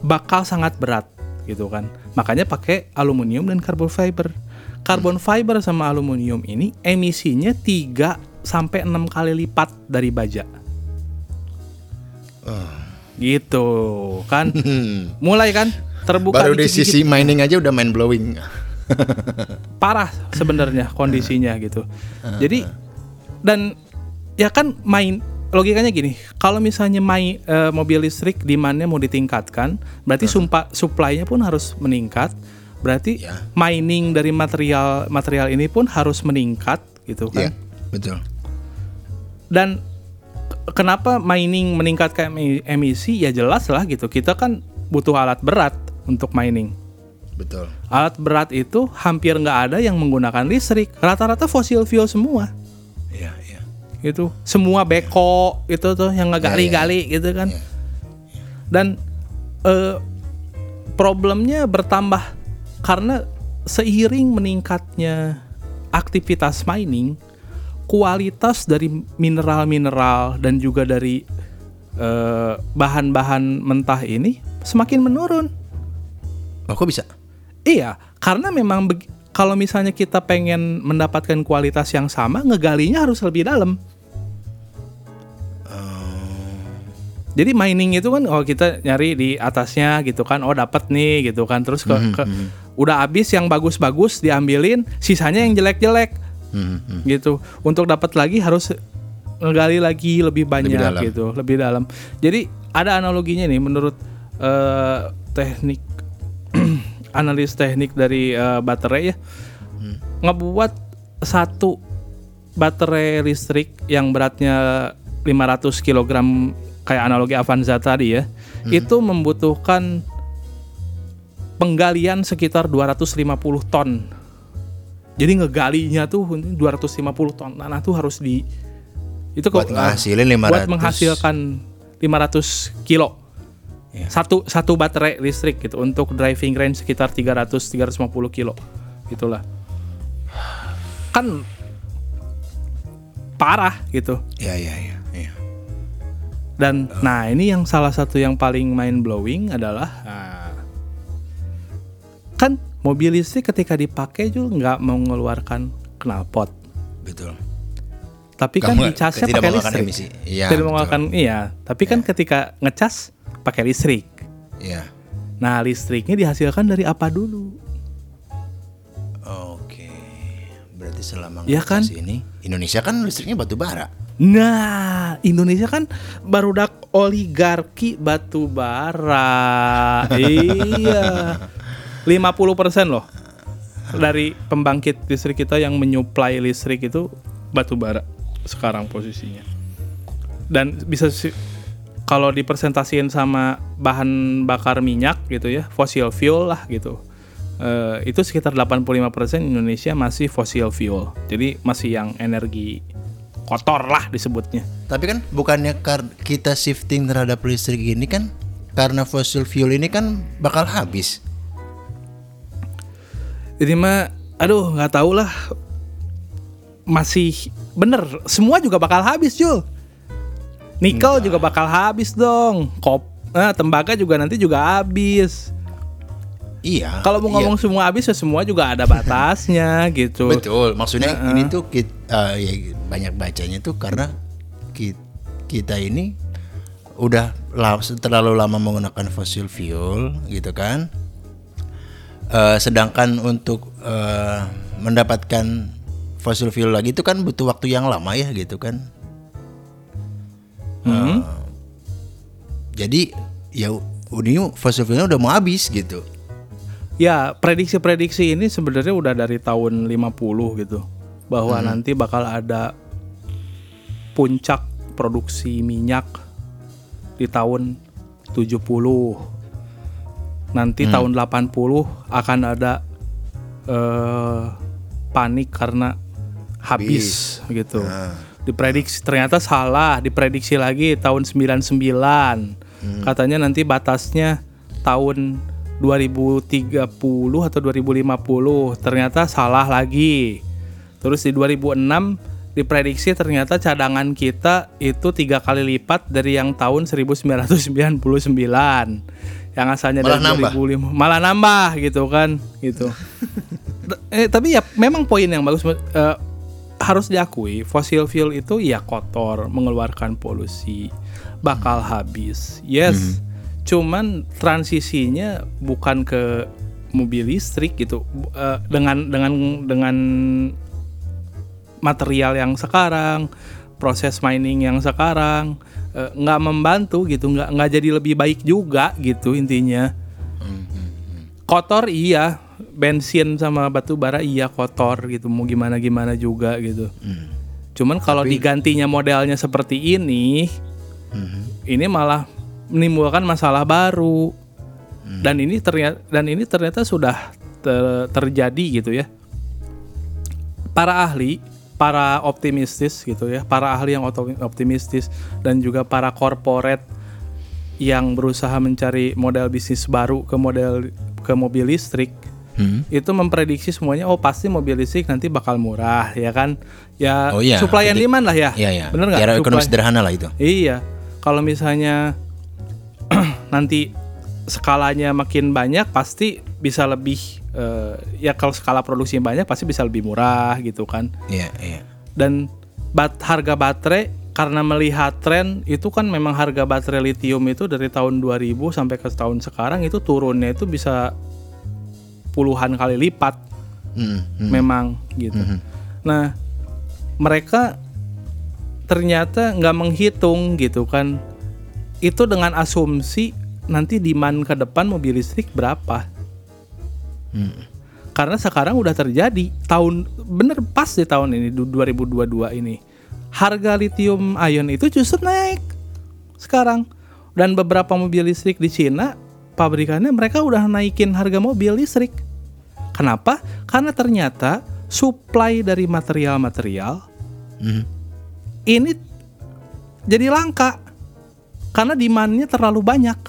[SPEAKER 1] bakal sangat berat gitu kan. Makanya pakai aluminium dan carbon fiber. Carbon fiber sama aluminium ini emisinya 3 sampai 6 kali lipat dari baja. Gitu kan. Mulai kan terbuka
[SPEAKER 2] Baru di sisi mining aja udah mind blowing.
[SPEAKER 1] parah sebenarnya kondisinya gitu. Jadi dan ya kan main logikanya gini, kalau misalnya main eh, mobil listrik demandnya mau ditingkatkan, berarti sumpa supply-nya pun harus meningkat. Berarti
[SPEAKER 2] Ya.
[SPEAKER 1] mining dari material material ini pun harus meningkat gitu kan.
[SPEAKER 2] Iya, betul.
[SPEAKER 1] Dan ke- kenapa mining meningkatkan emi- emisi? Ya jelas lah gitu. Kita kan butuh alat berat untuk mining.
[SPEAKER 2] Betul.
[SPEAKER 1] Alat berat itu hampir nggak ada yang menggunakan listrik. Rata-rata fosil fuel semua.
[SPEAKER 2] Iya, iya.
[SPEAKER 1] Gitu. Semua beko itu tuh yang ngegali-gali gitu kan.
[SPEAKER 2] Iya.
[SPEAKER 1] Dan eh, problemnya bertambah karena seiring meningkatnya aktivitas mining, kualitas dari mineral-mineral dan juga dari eh, bahan-bahan mentah ini semakin menurun.
[SPEAKER 2] Oh, kok bisa?
[SPEAKER 1] Iya, karena memang kalau misalnya kita pengen mendapatkan kualitas yang sama, ngegalinya harus lebih dalam. Jadi mining itu kan oh kita nyari di atasnya gitu kan. Oh dapat nih gitu kan. Terus ke, ke- udah habis yang bagus-bagus diambilin, sisanya yang jelek-jelek
[SPEAKER 2] Hmm, hmm.
[SPEAKER 1] gitu. Untuk dapat lagi harus ngegali lagi lebih banyak
[SPEAKER 2] dalam.
[SPEAKER 1] gitu, lebih dalam. Jadi ada analoginya nih menurut eh, teknik analis teknik dari eh, baterai ya. Ngebuat satu baterai listrik yang beratnya 500 kg kayak analogi Avanza tadi ya. Itu membutuhkan penggalian sekitar 250 ton jadi ngegalinya tuh 250 ton tanah tuh harus di itu
[SPEAKER 2] Buat
[SPEAKER 1] kok, uh,
[SPEAKER 2] 500.
[SPEAKER 1] buat menghasilkan 500 kilo
[SPEAKER 2] Iya.
[SPEAKER 1] satu satu baterai listrik gitu untuk driving range sekitar 300 350 kilo itulah kan parah gitu
[SPEAKER 2] Ya ya ya. ya.
[SPEAKER 1] dan nah ini yang salah satu yang paling mind blowing adalah nah, kan mobil listrik ketika dipakai juga nggak mengeluarkan knalpot
[SPEAKER 2] Betul.
[SPEAKER 1] tapi kan
[SPEAKER 2] Kamu-
[SPEAKER 1] dicasnya
[SPEAKER 2] tidak
[SPEAKER 1] pakai listrik
[SPEAKER 2] emisi. Iya,
[SPEAKER 1] tidak mengeluarkan iya tapi kan ketika ngecas pakai listrik
[SPEAKER 2] Ya.
[SPEAKER 1] nah listriknya dihasilkan dari apa dulu
[SPEAKER 2] Oke. Berarti selama
[SPEAKER 1] Iya kan?
[SPEAKER 2] ini Indonesia kan listriknya batu bara.
[SPEAKER 1] nah Indonesia kan barudak oligarki batu bara iya 50% loh. Dari pembangkit listrik kita yang menyuplai listrik itu batu bara sekarang posisinya. Dan bisa kalau dipresentasiin sama bahan bakar minyak gitu ya fossil fuel lah gitu Eh, itu sekitar 85% Indonesia masih fossil fuel. Jadi masih yang energi kotor lah disebutnya.
[SPEAKER 2] Tapi kan bukannya kita shifting terhadap listrik ini kan karena fossil fuel ini kan bakal habis.
[SPEAKER 1] Jadi mah aduh nggak tahu lah masih bener semua juga bakal habis Jul nikel juga bakal habis dong kop nah, tembaga juga nanti juga habis
[SPEAKER 2] Iya.
[SPEAKER 1] kalau mau
[SPEAKER 2] iya.
[SPEAKER 1] ngomong semua habis ya semua juga ada batasnya gitu
[SPEAKER 2] Betul, maksudnya ini tuh kita ya, banyak bacanya tuh karena ki- kita ini udah la- terlalu lama menggunakan fossil fuel gitu kan. Eh, sedangkan untuk eh, mendapatkan fossil fuel lagi itu kan butuh waktu yang lama ya gitu kan.
[SPEAKER 1] Hmm.
[SPEAKER 2] Jadi ya ini fossil fuelnya udah mau habis gitu.
[SPEAKER 1] Ya, prediksi-prediksi ini sebenarnya udah dari tahun 50 gitu. Bahwa nanti bakal ada puncak produksi minyak di tahun 70. Nanti tahun 80 akan ada eh panik karena habis, gitu. Diprediksi ternyata salah, diprediksi lagi tahun 99. Katanya nanti batasnya tahun 2030 atau 2050 ternyata salah lagi. Terus di 2006 diprediksi ternyata cadangan kita itu tiga kali lipat dari yang tahun 1999 yang asalnya
[SPEAKER 2] Malah
[SPEAKER 1] dari
[SPEAKER 2] nambah.
[SPEAKER 1] 2005 malah nambah gitu kan gitu. eh, tapi ya memang poin yang bagus eh, harus diakui fosil fuel itu ya kotor mengeluarkan polusi bakal habis yes cuman transisinya bukan ke mobil listrik gitu eh, dengan dengan dengan material yang sekarang proses mining yang sekarang nggak membantu gitu nggak nggak jadi lebih baik juga gitu intinya. Kotor iya bensin sama batu bara iya kotor gitu mau gimana gimana juga gitu. Cuman kalau digantinya modelnya seperti ini ini malah menimbulkan masalah baru. Dan ini ternyata dan ini ternyata sudah te- terjadi gitu ya. Para ahli para optimistis gitu ya para ahli yang optimistis dan juga para corporate yang berusaha mencari model bisnis baru ke model ke mobil listrik
[SPEAKER 2] Hmm.
[SPEAKER 1] itu memprediksi semuanya oh pasti mobil listrik nanti bakal murah ya kan ya
[SPEAKER 2] Oh iya,
[SPEAKER 1] supply and demand lah ya
[SPEAKER 2] Iya ya.
[SPEAKER 1] bener nggak
[SPEAKER 2] ekonomi sederhana lah itu.
[SPEAKER 1] Iya, kalau misalnya nanti skalanya makin banyak pasti bisa lebih eh, ya kalau skala produksinya banyak pasti bisa lebih murah gitu kan.
[SPEAKER 2] Iya iya.
[SPEAKER 1] Dan bat harga baterai karena melihat tren itu kan memang harga baterai lithium itu dari tahun 2000 sampai ke tahun sekarang itu turunnya itu bisa puluhan kali lipat
[SPEAKER 2] Hmm, hmm.
[SPEAKER 1] memang gitu. Nah, mereka ternyata nggak menghitung gitu kan. Itu dengan asumsi nanti demand ke depan mobil listrik berapa.
[SPEAKER 2] Hmm.
[SPEAKER 1] Karena sekarang udah terjadi tahun bener pas di tahun ini du- 2022 ini. Harga lithium ion itu justru naik sekarang. Dan beberapa mobil listrik di Cina pabrikannya mereka udah naikin harga mobil listrik. Kenapa? Karena ternyata supply dari material-material
[SPEAKER 2] Hmm.
[SPEAKER 1] ini jadi langka karena demandnya terlalu banyak.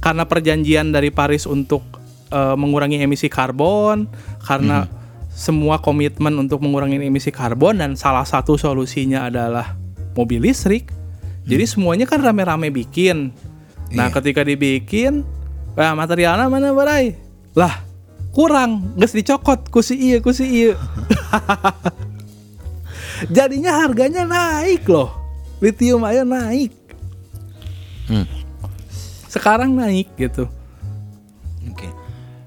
[SPEAKER 1] Karena perjanjian dari Paris untuk eh, mengurangi emisi karbon, karena semua komitmen untuk mengurangi emisi karbon dan salah satu solusinya adalah mobil listrik. Jadi semuanya kan rame-rame bikin. Nah,
[SPEAKER 2] Iya.
[SPEAKER 1] ketika dibikin, nah materialnya mana barai? Lah, kurang, geus dicokot ku si ieu ku si ieu. Jadinya harganya naik loh. Lithium ion naik.
[SPEAKER 2] Hmm.
[SPEAKER 1] Sekarang naik gitu.
[SPEAKER 2] Oke.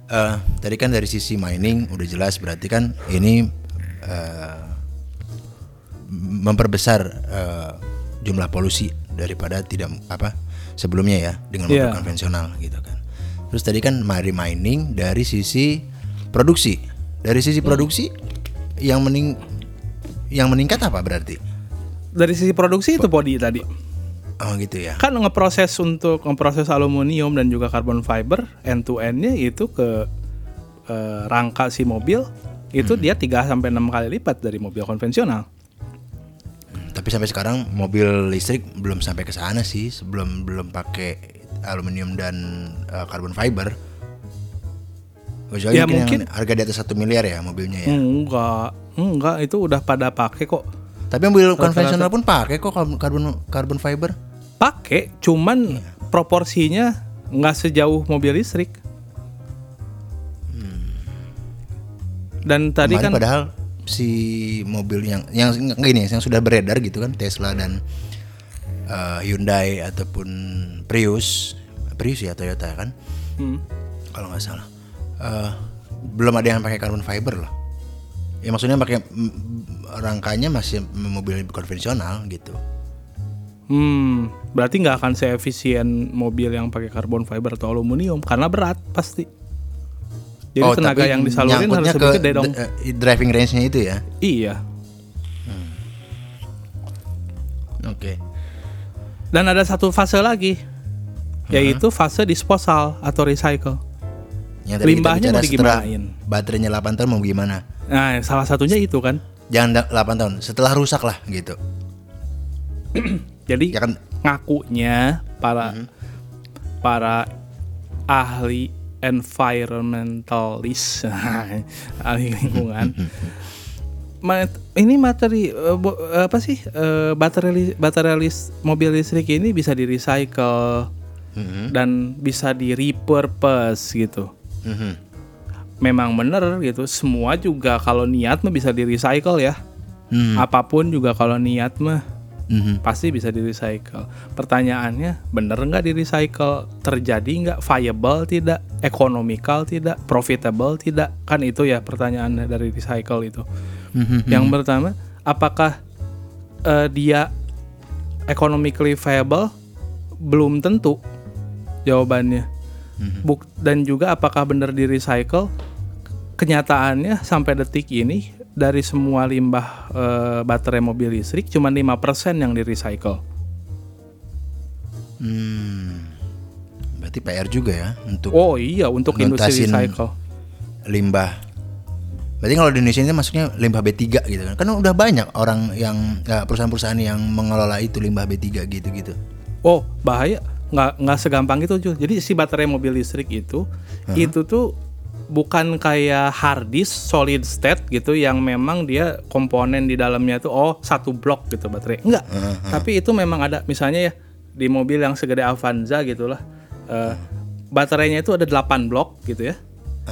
[SPEAKER 2] Eh, tadi kan dari sisi mining udah jelas berarti kan ini eh, memperbesar eh, jumlah polusi daripada tidak apa sebelumnya ya dengan mobil
[SPEAKER 1] Iya.
[SPEAKER 2] konvensional gitu kan. Terus tadi kan mari mining dari sisi produksi. Dari sisi produksi yang mening yang meningkat apa berarti?
[SPEAKER 1] Dari sisi produksi itu body tadi.
[SPEAKER 2] Oh gitu ya.
[SPEAKER 1] Kan ngeproses untuk ngeproses aluminium dan juga carbon fiber end to endnya itu ke eh, rangka si mobil itu dia 3 sampai 6 kali lipat dari mobil konvensional.
[SPEAKER 2] Hmm, Tapi sampai sekarang mobil listrik belum sampai ke sana sih, sebelum belum pakai aluminium dan eh, carbon fiber. Kecuali
[SPEAKER 1] Ya,
[SPEAKER 2] mungkin,
[SPEAKER 1] mungkin-
[SPEAKER 2] harga di atas satu miliar ya mobilnya ya.
[SPEAKER 1] Enggak, enggak itu udah pada pakai kok.
[SPEAKER 2] Tapi mobil konvensional pun pakai kok karbon carbon, carbon fiber.
[SPEAKER 1] Pakai, cuman proporsinya nggak sejauh mobil listrik. Dan tadi
[SPEAKER 2] Kemarin
[SPEAKER 1] kan
[SPEAKER 2] padahal si mobil yang yang gini yang sudah beredar gitu kan Tesla dan eh, Hyundai ataupun Prius, Prius ya Toyota kan.
[SPEAKER 1] Hmm.
[SPEAKER 2] kalau nggak salah Eh, belum ada yang pakai carbon fiber loh ya maksudnya pakai rangkanya masih mobil konvensional gitu
[SPEAKER 1] Hmm, berarti nggak akan seefisien mobil yang pakai carbon fiber atau aluminium karena berat pasti. Jadi
[SPEAKER 2] Oh,
[SPEAKER 1] tenaga yang disalurin harus lebih
[SPEAKER 2] ke
[SPEAKER 1] gede dong.
[SPEAKER 2] eh, driving range-nya itu ya
[SPEAKER 1] Iya.
[SPEAKER 2] oke
[SPEAKER 1] Dan ada satu fase lagi, yaitu fase disposal atau recycle.
[SPEAKER 2] yang tadi kita
[SPEAKER 1] Limbahnya mau digimanain?
[SPEAKER 2] baterainya 8 tahun mau gimana
[SPEAKER 1] Nah, salah satunya itu kan.
[SPEAKER 2] jangan da- 8 tahun setelah rusak lah gitu
[SPEAKER 1] Jadi
[SPEAKER 2] ya kan?
[SPEAKER 1] ngakunya para para ahli environmentalist ahli lingkungan. Ma- ini materi eh, bo- apa sih eh, baterai baterai mobil listrik ini bisa di recycle
[SPEAKER 2] Mhm.
[SPEAKER 1] dan bisa di repurpose gitu.
[SPEAKER 2] Mhm.
[SPEAKER 1] memang bener gitu semua juga kalau niat mah bisa di recycle ya.
[SPEAKER 2] Hmm.
[SPEAKER 1] apa pun juga kalau niat mah
[SPEAKER 2] Mhm.
[SPEAKER 1] pasti bisa di recycle. Pertanyaannya, bener nggak di recycle? Terjadi nggak? Viable tidak? Economical tidak? Profitable tidak? Kan itu ya pertanyaannya dari recycle itu.
[SPEAKER 2] Mhm.
[SPEAKER 1] Yang pertama, apakah eh, dia economically viable? Belum tentu jawabannya. Buk dan juga apakah benar di recycle? Kenyataannya sampai detik ini dari semua limbah eh, baterai mobil listrik cuma 5% yang di recycle.
[SPEAKER 2] Hmm. berarti PR juga ya untuk
[SPEAKER 1] Oh iya untuk industri recycle.
[SPEAKER 2] limbah. Berarti kalau di Indonesia ini masuknya limbah B3 gitu kan. Kan udah banyak orang yang ya, perusahaan-perusahaan yang mengelola itu limbah B3 gitu-gitu.
[SPEAKER 1] Oh bahaya nggak nggak segampang itu Jul. Jadi si baterai mobil listrik itu itu tuh bukan kayak hard disk solid state gitu yang memang dia komponen di dalamnya tuh oh satu blok gitu baterai. Enggak. Tapi itu memang ada misalnya ya di mobil yang segede Avanza gitulah. eh, baterainya itu ada 8 blok gitu ya.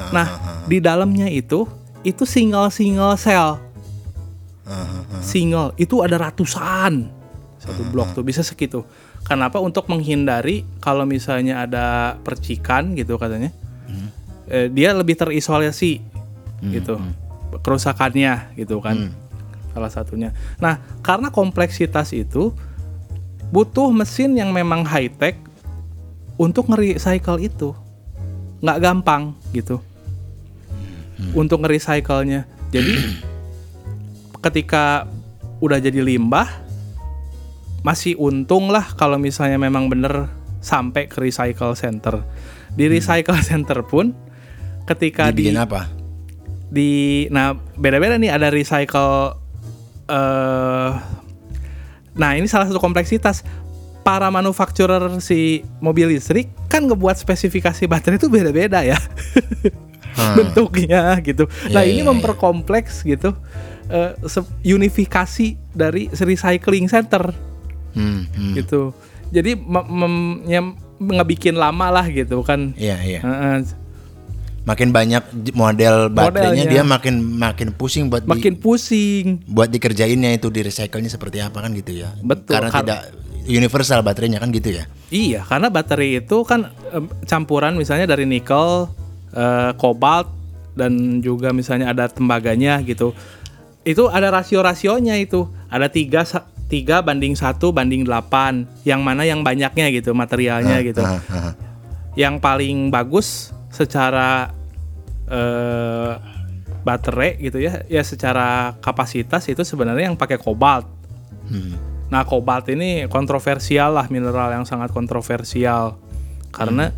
[SPEAKER 1] Nah, di dalamnya itu itu single single cell. Single itu ada ratusan satu blok tuh bisa segitu. Kenapa? Untuk menghindari kalau misalnya ada percikan gitu katanya, eh, dia lebih terisolasi gitu. kerusakannya gitu kan. Salah satunya. Nah karena kompleksitas itu butuh mesin yang memang high tech untuk nge-recycle itu. Nggak gampang gitu. Untuk nge-recycle-nya. Jadi ketika udah jadi limbah masih untung lah kalau misalnya memang bener sampai ke recycle center. Di recycle center pun ketika di
[SPEAKER 2] Dibikin apa?
[SPEAKER 1] di nah beda-beda nih ada recycle eh nah ini salah satu kompleksitas para manufacturer si mobil listrik kan ngebuat spesifikasi baterai itu beda-beda ya
[SPEAKER 2] Hmm.
[SPEAKER 1] bentuknya gitu nah
[SPEAKER 2] Iya,
[SPEAKER 1] ini
[SPEAKER 2] iya.
[SPEAKER 1] memperkompleks gitu eh, se- unifikasi dari recycling center
[SPEAKER 2] Hmm, hmm.
[SPEAKER 1] gitu jadi mem- mem- nyem- ngebikin lama lah gitu kan
[SPEAKER 2] Iya, iya.
[SPEAKER 1] Heeh.
[SPEAKER 2] Makin banyak model baterainya
[SPEAKER 1] Modelnya.
[SPEAKER 2] dia makin makin pusing buat di-
[SPEAKER 1] makin pusing
[SPEAKER 2] buat dikerjainnya itu di recycle-nya seperti apa kan gitu ya.
[SPEAKER 1] Betul,
[SPEAKER 2] Karena
[SPEAKER 1] kar-
[SPEAKER 2] tidak universal baterainya kan gitu ya.
[SPEAKER 1] Iya, karena baterai itu kan campuran misalnya dari nikel, eh, kobalt, dan juga misalnya ada tembaganya gitu. Itu ada rasio-rasionya itu. Ada tiga tiga banding satu banding 8 Yang mana yang banyaknya gitu materialnya gitu.
[SPEAKER 2] Ah, ah, ah.
[SPEAKER 1] Yang paling bagus secara eh, baterai gitu ya, ya secara kapasitas itu sebenarnya yang pakai kobalt.
[SPEAKER 2] Hmm.
[SPEAKER 1] Nah, kobalt ini kontroversial lah mineral yang sangat kontroversial karena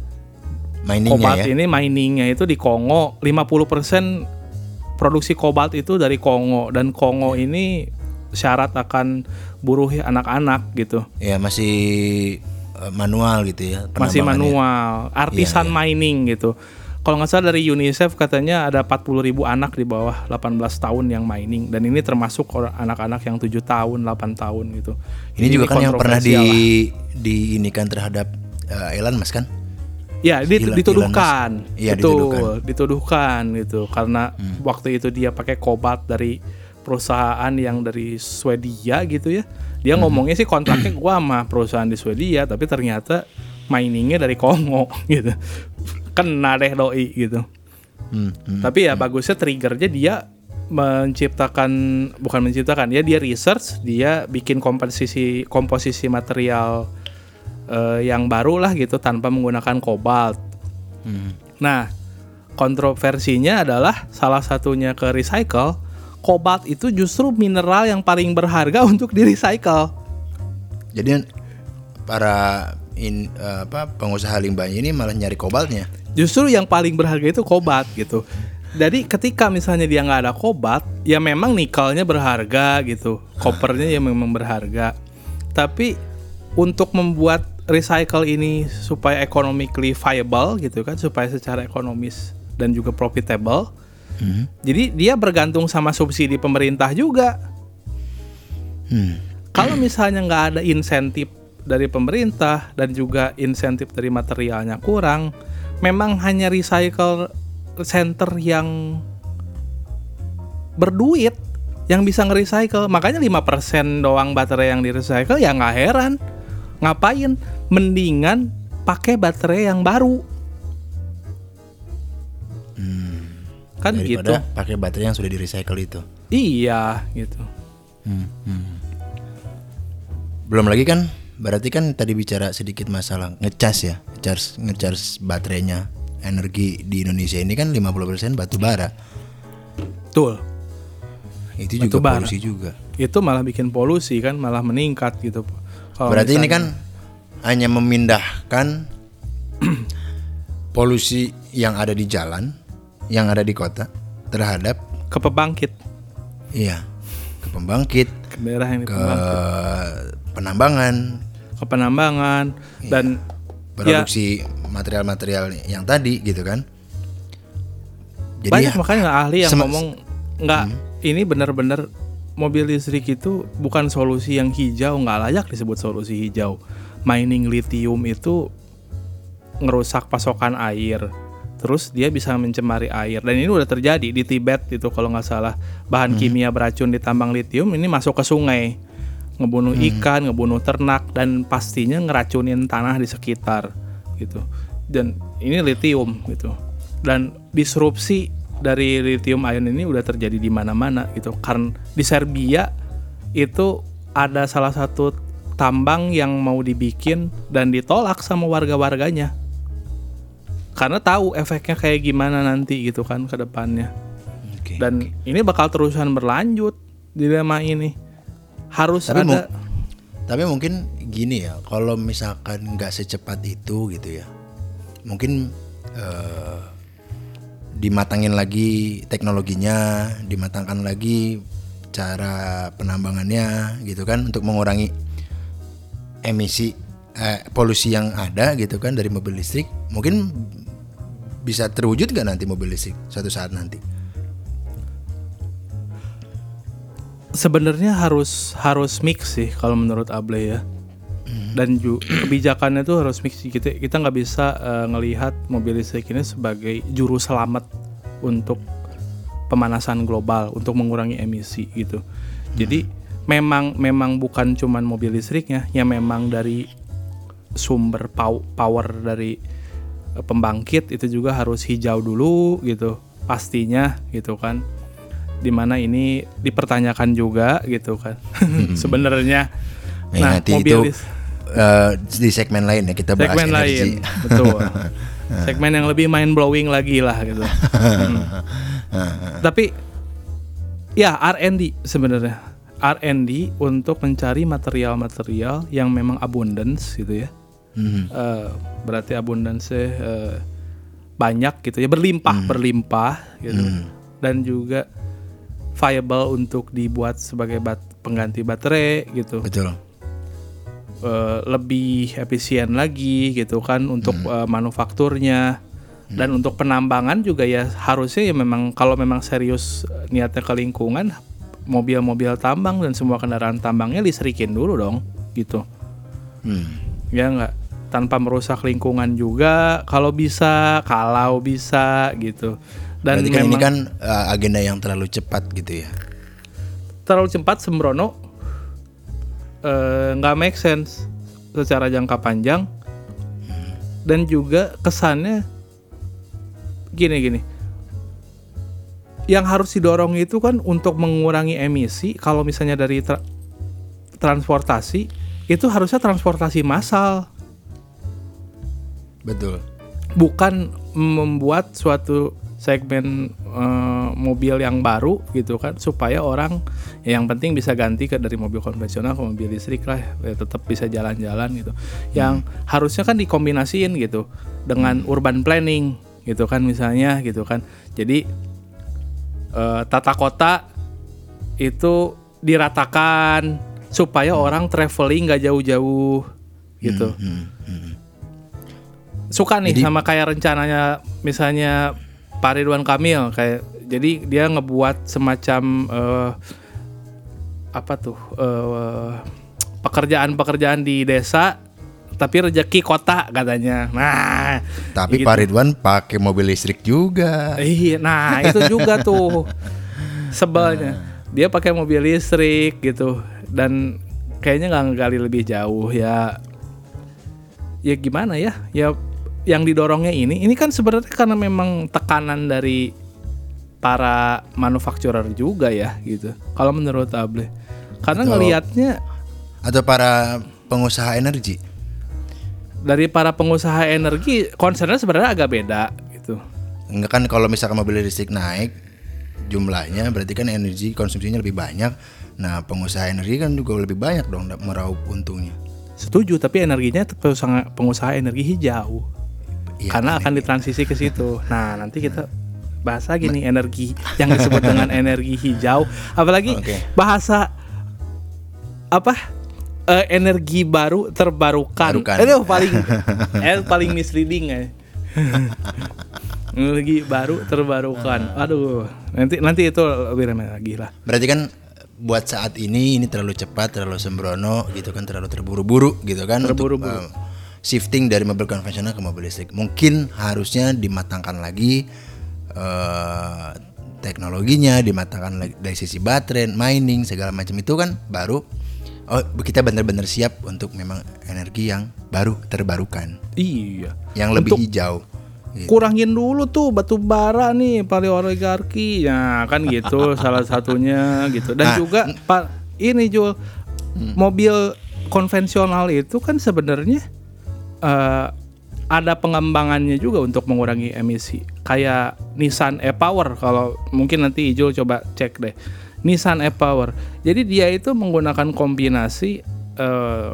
[SPEAKER 2] Miningnya
[SPEAKER 1] kobalt
[SPEAKER 2] ya.
[SPEAKER 1] ini miningnya itu di Kongo 50% produksi kobalt itu dari Kongo dan Kongo ini syarat akan buruh anak-anak gitu.
[SPEAKER 2] Ya masih manual gitu ya.
[SPEAKER 1] Masih manual, artisan
[SPEAKER 2] Iya,
[SPEAKER 1] mining gitu. Kalau nggak salah dari UNICEF katanya ada 40 ribu anak di bawah 18 tahun yang mining dan ini termasuk anak-anak yang 7 tahun, 8 tahun gitu.
[SPEAKER 2] Ini juga kan yang pernah di
[SPEAKER 1] lah.
[SPEAKER 2] diinikan terhadap eh, Elon Musk kan?
[SPEAKER 1] Ya, dit- dituduhkan.
[SPEAKER 2] Iya,
[SPEAKER 1] Betul,
[SPEAKER 2] dituduhkan. Hmm.
[SPEAKER 1] dituduhkan gitu. Karena waktu itu dia pakai kobalt dari perusahaan yang dari Swedia gitu ya. Dia
[SPEAKER 2] Hmm.
[SPEAKER 1] ngomongnya sih kontraknya gua sama perusahaan di Swedia, tapi ternyata miningnya dari Kongo gitu. Kena deh doi gitu.
[SPEAKER 2] Hmm, hmm.
[SPEAKER 1] Tapi ya bagusnya triggernya dia menciptakan bukan menciptakan ya dia research dia bikin komposisi komposisi material eh, yang baru lah gitu tanpa menggunakan kobalt.
[SPEAKER 2] Hmm.
[SPEAKER 1] Nah kontroversinya adalah salah satunya ke recycle kobalt itu justru mineral yang paling berharga untuk di recycle.
[SPEAKER 2] Jadi para in, eh, apa pengusaha limbah ini malah nyari kobaltnya.
[SPEAKER 1] Justru yang paling berharga itu kobalt gitu. Jadi ketika misalnya dia nggak ada kobalt, ya memang nikelnya berharga gitu, kopernya ya memang berharga. Tapi untuk membuat recycle ini supaya economically viable gitu kan, supaya secara ekonomis dan juga profitable,
[SPEAKER 2] Hmm.
[SPEAKER 1] jadi dia bergantung sama subsidi pemerintah juga.
[SPEAKER 2] Hmm.
[SPEAKER 1] Kalau misalnya nggak ada insentif dari pemerintah dan juga insentif dari materialnya kurang, memang hanya recycle center yang berduit yang bisa nge-recycle. Makanya 5% doang baterai yang di-recycle ya nggak heran. Ngapain? Mendingan pakai baterai yang baru. Kan gitu.
[SPEAKER 2] Daripada pakai baterai yang sudah di recycle itu.
[SPEAKER 1] Iya, gitu.
[SPEAKER 2] Hmm, hmm. Belum lagi kan berarti kan tadi bicara sedikit masalah ngecas ya, ngecas ngecas baterainya. Energi di Indonesia ini kan 50% batu bara.
[SPEAKER 1] Betul.
[SPEAKER 2] Itu
[SPEAKER 1] Batu
[SPEAKER 2] juga
[SPEAKER 1] bara.
[SPEAKER 2] polusi juga.
[SPEAKER 1] Itu malah bikin polusi kan, malah meningkat gitu. Kalau
[SPEAKER 2] Berarti ini
[SPEAKER 1] misalnya-
[SPEAKER 2] kan hanya memindahkan polusi yang ada di jalan, yang ada di kota terhadap
[SPEAKER 1] ke pembangkit,
[SPEAKER 2] iya ke pembangkit,
[SPEAKER 1] ke daerah yang
[SPEAKER 2] ke penambangan,
[SPEAKER 1] ke penambangan.
[SPEAKER 2] Iya.
[SPEAKER 1] dan
[SPEAKER 2] produksi material-material yang tadi gitu kan. Jadi
[SPEAKER 1] banyak
[SPEAKER 2] ya,
[SPEAKER 1] makanya ahli yang ngomong nggak ini benar-benar mobil listrik itu bukan solusi yang hijau nggak layak disebut solusi hijau. Mining lithium itu ngerusak pasokan air terus dia bisa mencemari air dan ini udah terjadi di Tibet itu kalau nggak salah bahan kimia beracun di tambang lithium ini masuk ke sungai ngebunuh ikan, ngebunuh ternak dan pastinya ngeracunin tanah di sekitar gitu. Dan ini lithium gitu. Dan disrupsi dari lithium ion ini udah terjadi di mana-mana gitu. Karena di Serbia itu ada salah satu tambang yang mau dibikin dan ditolak sama warga-warganya. Karena tahu efeknya kayak gimana nanti gitu kan ke depannya.
[SPEAKER 2] Oke.
[SPEAKER 1] Dan ini bakal terusan berlanjut dilema ini. Harus
[SPEAKER 2] Tapi
[SPEAKER 1] ada
[SPEAKER 2] mu- Tapi mungkin gini ya, kalau misalkan nggak secepat itu gitu ya, mungkin eh, dimatangin lagi teknologinya, dimatangkan lagi cara penambangannya gitu kan untuk mengurangi emisi eh, polusi yang ada gitu kan dari mobil listrik, mungkin bisa terwujud nggak nanti mobil listrik suatu saat nanti?
[SPEAKER 1] sebenarnya harus harus mix sih kalau menurut Able ya. Dan ju- kebijakannya tuh harus mix kita kita nggak bisa eh, ngelihat mobil listrik ini sebagai juru selamat untuk pemanasan global untuk mengurangi emisi gitu. Jadi memang memang bukan cuman mobil listriknya, ya memang dari sumber pow- power dari eh, pembangkit itu juga harus hijau dulu gitu pastinya gitu kan. Di mana ini dipertanyakan juga gitu kan. Sebenarnya
[SPEAKER 2] Ya,
[SPEAKER 1] nah
[SPEAKER 2] nanti
[SPEAKER 1] mobil
[SPEAKER 2] itu eh, di segmen lain ya kita bahas
[SPEAKER 1] segmen
[SPEAKER 2] energi.
[SPEAKER 1] lain betul. Segmen yang lebih mind blowing lagi lah gitu. Hmm. tapi ya R&D sebenarnya. R&D untuk mencari material-material yang memang abundance gitu ya
[SPEAKER 2] Mhm.
[SPEAKER 1] Eh, berarti abundance eh, banyak gitu ya berlimpah berlimpah gitu. Dan juga viable untuk dibuat sebagai bat- pengganti baterai gitu.
[SPEAKER 2] Betul.
[SPEAKER 1] Eh, lebih efisien lagi gitu kan untuk eh, manufakturnya. Dan untuk penambangan juga ya harusnya ya memang kalau memang serius niatnya ke lingkungan mobil-mobil tambang dan semua kendaraan tambangnya listrikin dulu dong gitu.
[SPEAKER 2] Hmm.
[SPEAKER 1] ya nggak tanpa merusak lingkungan juga kalau bisa kalau bisa gitu. Dan
[SPEAKER 2] Berarti kan ini
[SPEAKER 1] memang
[SPEAKER 2] kan uh, agenda yang terlalu cepat gitu ya.
[SPEAKER 1] terlalu cepat sembrono eh, nggak make sense secara jangka panjang. Dan juga kesannya gini gini. Yang harus didorong itu kan untuk mengurangi emisi kalau misalnya dari tra- transportasi itu harusnya transportasi massal
[SPEAKER 2] Betul.
[SPEAKER 1] bukan membuat suatu segmen eh, mobil yang baru gitu kan supaya orang ya yang penting bisa ganti ke dari mobil konvensional ke mobil listrik lah ya, tetap bisa jalan-jalan gitu yang harusnya kan dikombinasiin gitu dengan urban planning gitu kan misalnya gitu kan jadi eh, tata kota itu diratakan supaya orang traveling nggak jauh-jauh gitu
[SPEAKER 2] Hmm, hmm.
[SPEAKER 1] Suka nih
[SPEAKER 2] Jadi-
[SPEAKER 1] sama kayak rencananya misalnya Pak Ridwan Kamil kayak jadi dia ngebuat semacam eh, apa tuh eh, pekerjaan-pekerjaan di desa tapi rezeki kota katanya. Nah,
[SPEAKER 2] Tapi
[SPEAKER 1] gitu.
[SPEAKER 2] Pak Ridwan pakai mobil listrik juga.
[SPEAKER 1] Iya, nah itu juga tuh sebelnya. Dia pakai mobil listrik gitu dan kayaknya nggak ngegali lebih jauh ya. Ya gimana ya? Ya yang didorongnya ini, ini kan sebenarnya karena memang tekanan dari para manufacturer juga ya gitu. Kalau menurut Able, karena
[SPEAKER 2] Betul.
[SPEAKER 1] ngelihatnya
[SPEAKER 2] Atau para pengusaha energi.
[SPEAKER 1] dari para pengusaha energi concernnya sebenarnya agak beda gitu.
[SPEAKER 2] Enggak kan kalau misalkan mobil listrik naik jumlahnya berarti kan energi konsumsinya lebih banyak. Nah, pengusaha energi kan juga lebih banyak dong meraup untungnya.
[SPEAKER 1] Setuju, tapi energinya pengusaha, pengusaha energi hijau.
[SPEAKER 2] Iya,
[SPEAKER 1] karena akan ditransisi ke situ. Nah, nanti kita bahas lagi nih energi yang disebut dengan energi hijau. Apalagi
[SPEAKER 2] Oke.
[SPEAKER 1] bahasa apa? Eh, energi baru terbarukan.
[SPEAKER 2] Barukan.
[SPEAKER 1] Itu paling eh, paling misleading ya. energi baru terbarukan. Aduh, nanti nanti itu lebih ramai lagi lah.
[SPEAKER 2] Berarti kan buat saat ini ini terlalu cepat, terlalu sembrono gitu kan, terlalu terburu-buru gitu kan untuk,
[SPEAKER 1] Terburu-buru.
[SPEAKER 2] Shifting dari mobil konvensional ke mobil listrik. Mungkin harusnya dimatangkan lagi eh, teknologinya, dimatangkan lagi dari sisi baterai, mining segala macam itu kan baru oh kita benar-benar siap untuk memang energi yang baru terbarukan,
[SPEAKER 1] Iya.
[SPEAKER 2] yang lebih
[SPEAKER 1] Untuk-
[SPEAKER 2] hijau. Gitu.
[SPEAKER 1] Kurangin dulu tuh batu bara nih oligarki. Ya kan gitu salah satunya gitu. Dan
[SPEAKER 2] Nah,
[SPEAKER 1] juga Pak ini Jul mobil konvensional itu kan sebenarnya eh, ada pengembangannya juga untuk mengurangi emisi. Kayak Nissan e-Power kalau mungkin nanti Ijul coba cek deh. Nissan e-Power. Jadi dia itu menggunakan kombinasi eh,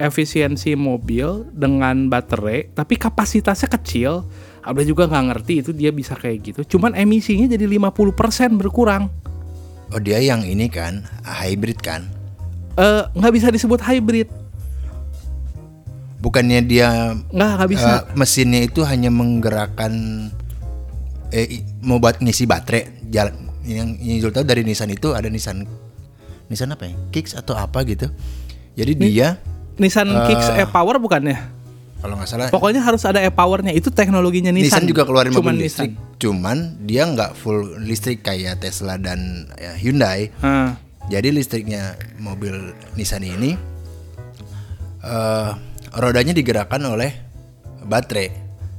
[SPEAKER 1] efisiensi mobil dengan baterai, tapi kapasitasnya kecil. Ada juga nggak ngerti itu dia bisa kayak gitu. Cuman emisinya jadi 50% berkurang.
[SPEAKER 2] Oh dia yang ini kan hybrid kan?
[SPEAKER 1] Eh, nggak bisa disebut hybrid.
[SPEAKER 2] Bukannya dia
[SPEAKER 1] Nggak, nggak bisa.
[SPEAKER 2] eh, mesinnya itu hanya menggerakkan eh mau buat ngisi baterai jalan yang yang tahu dari Nissan itu ada Nissan Nissan apa ya Kicks atau apa gitu jadi dia
[SPEAKER 1] Nissan
[SPEAKER 2] eh,
[SPEAKER 1] Kicks e-Power bukannya?
[SPEAKER 2] kalau nggak salah
[SPEAKER 1] Pokoknya harus ada e-powernya. Itu teknologinya
[SPEAKER 2] Nissan,
[SPEAKER 1] Nissan.
[SPEAKER 2] juga keluarin
[SPEAKER 1] Cuman
[SPEAKER 2] mobil listrik cuman dia nggak full listrik kayak Tesla dan ya, Hyundai
[SPEAKER 1] Ah,
[SPEAKER 2] jadi listriknya mobil Nissan ini eh rodanya digerakkan oleh baterai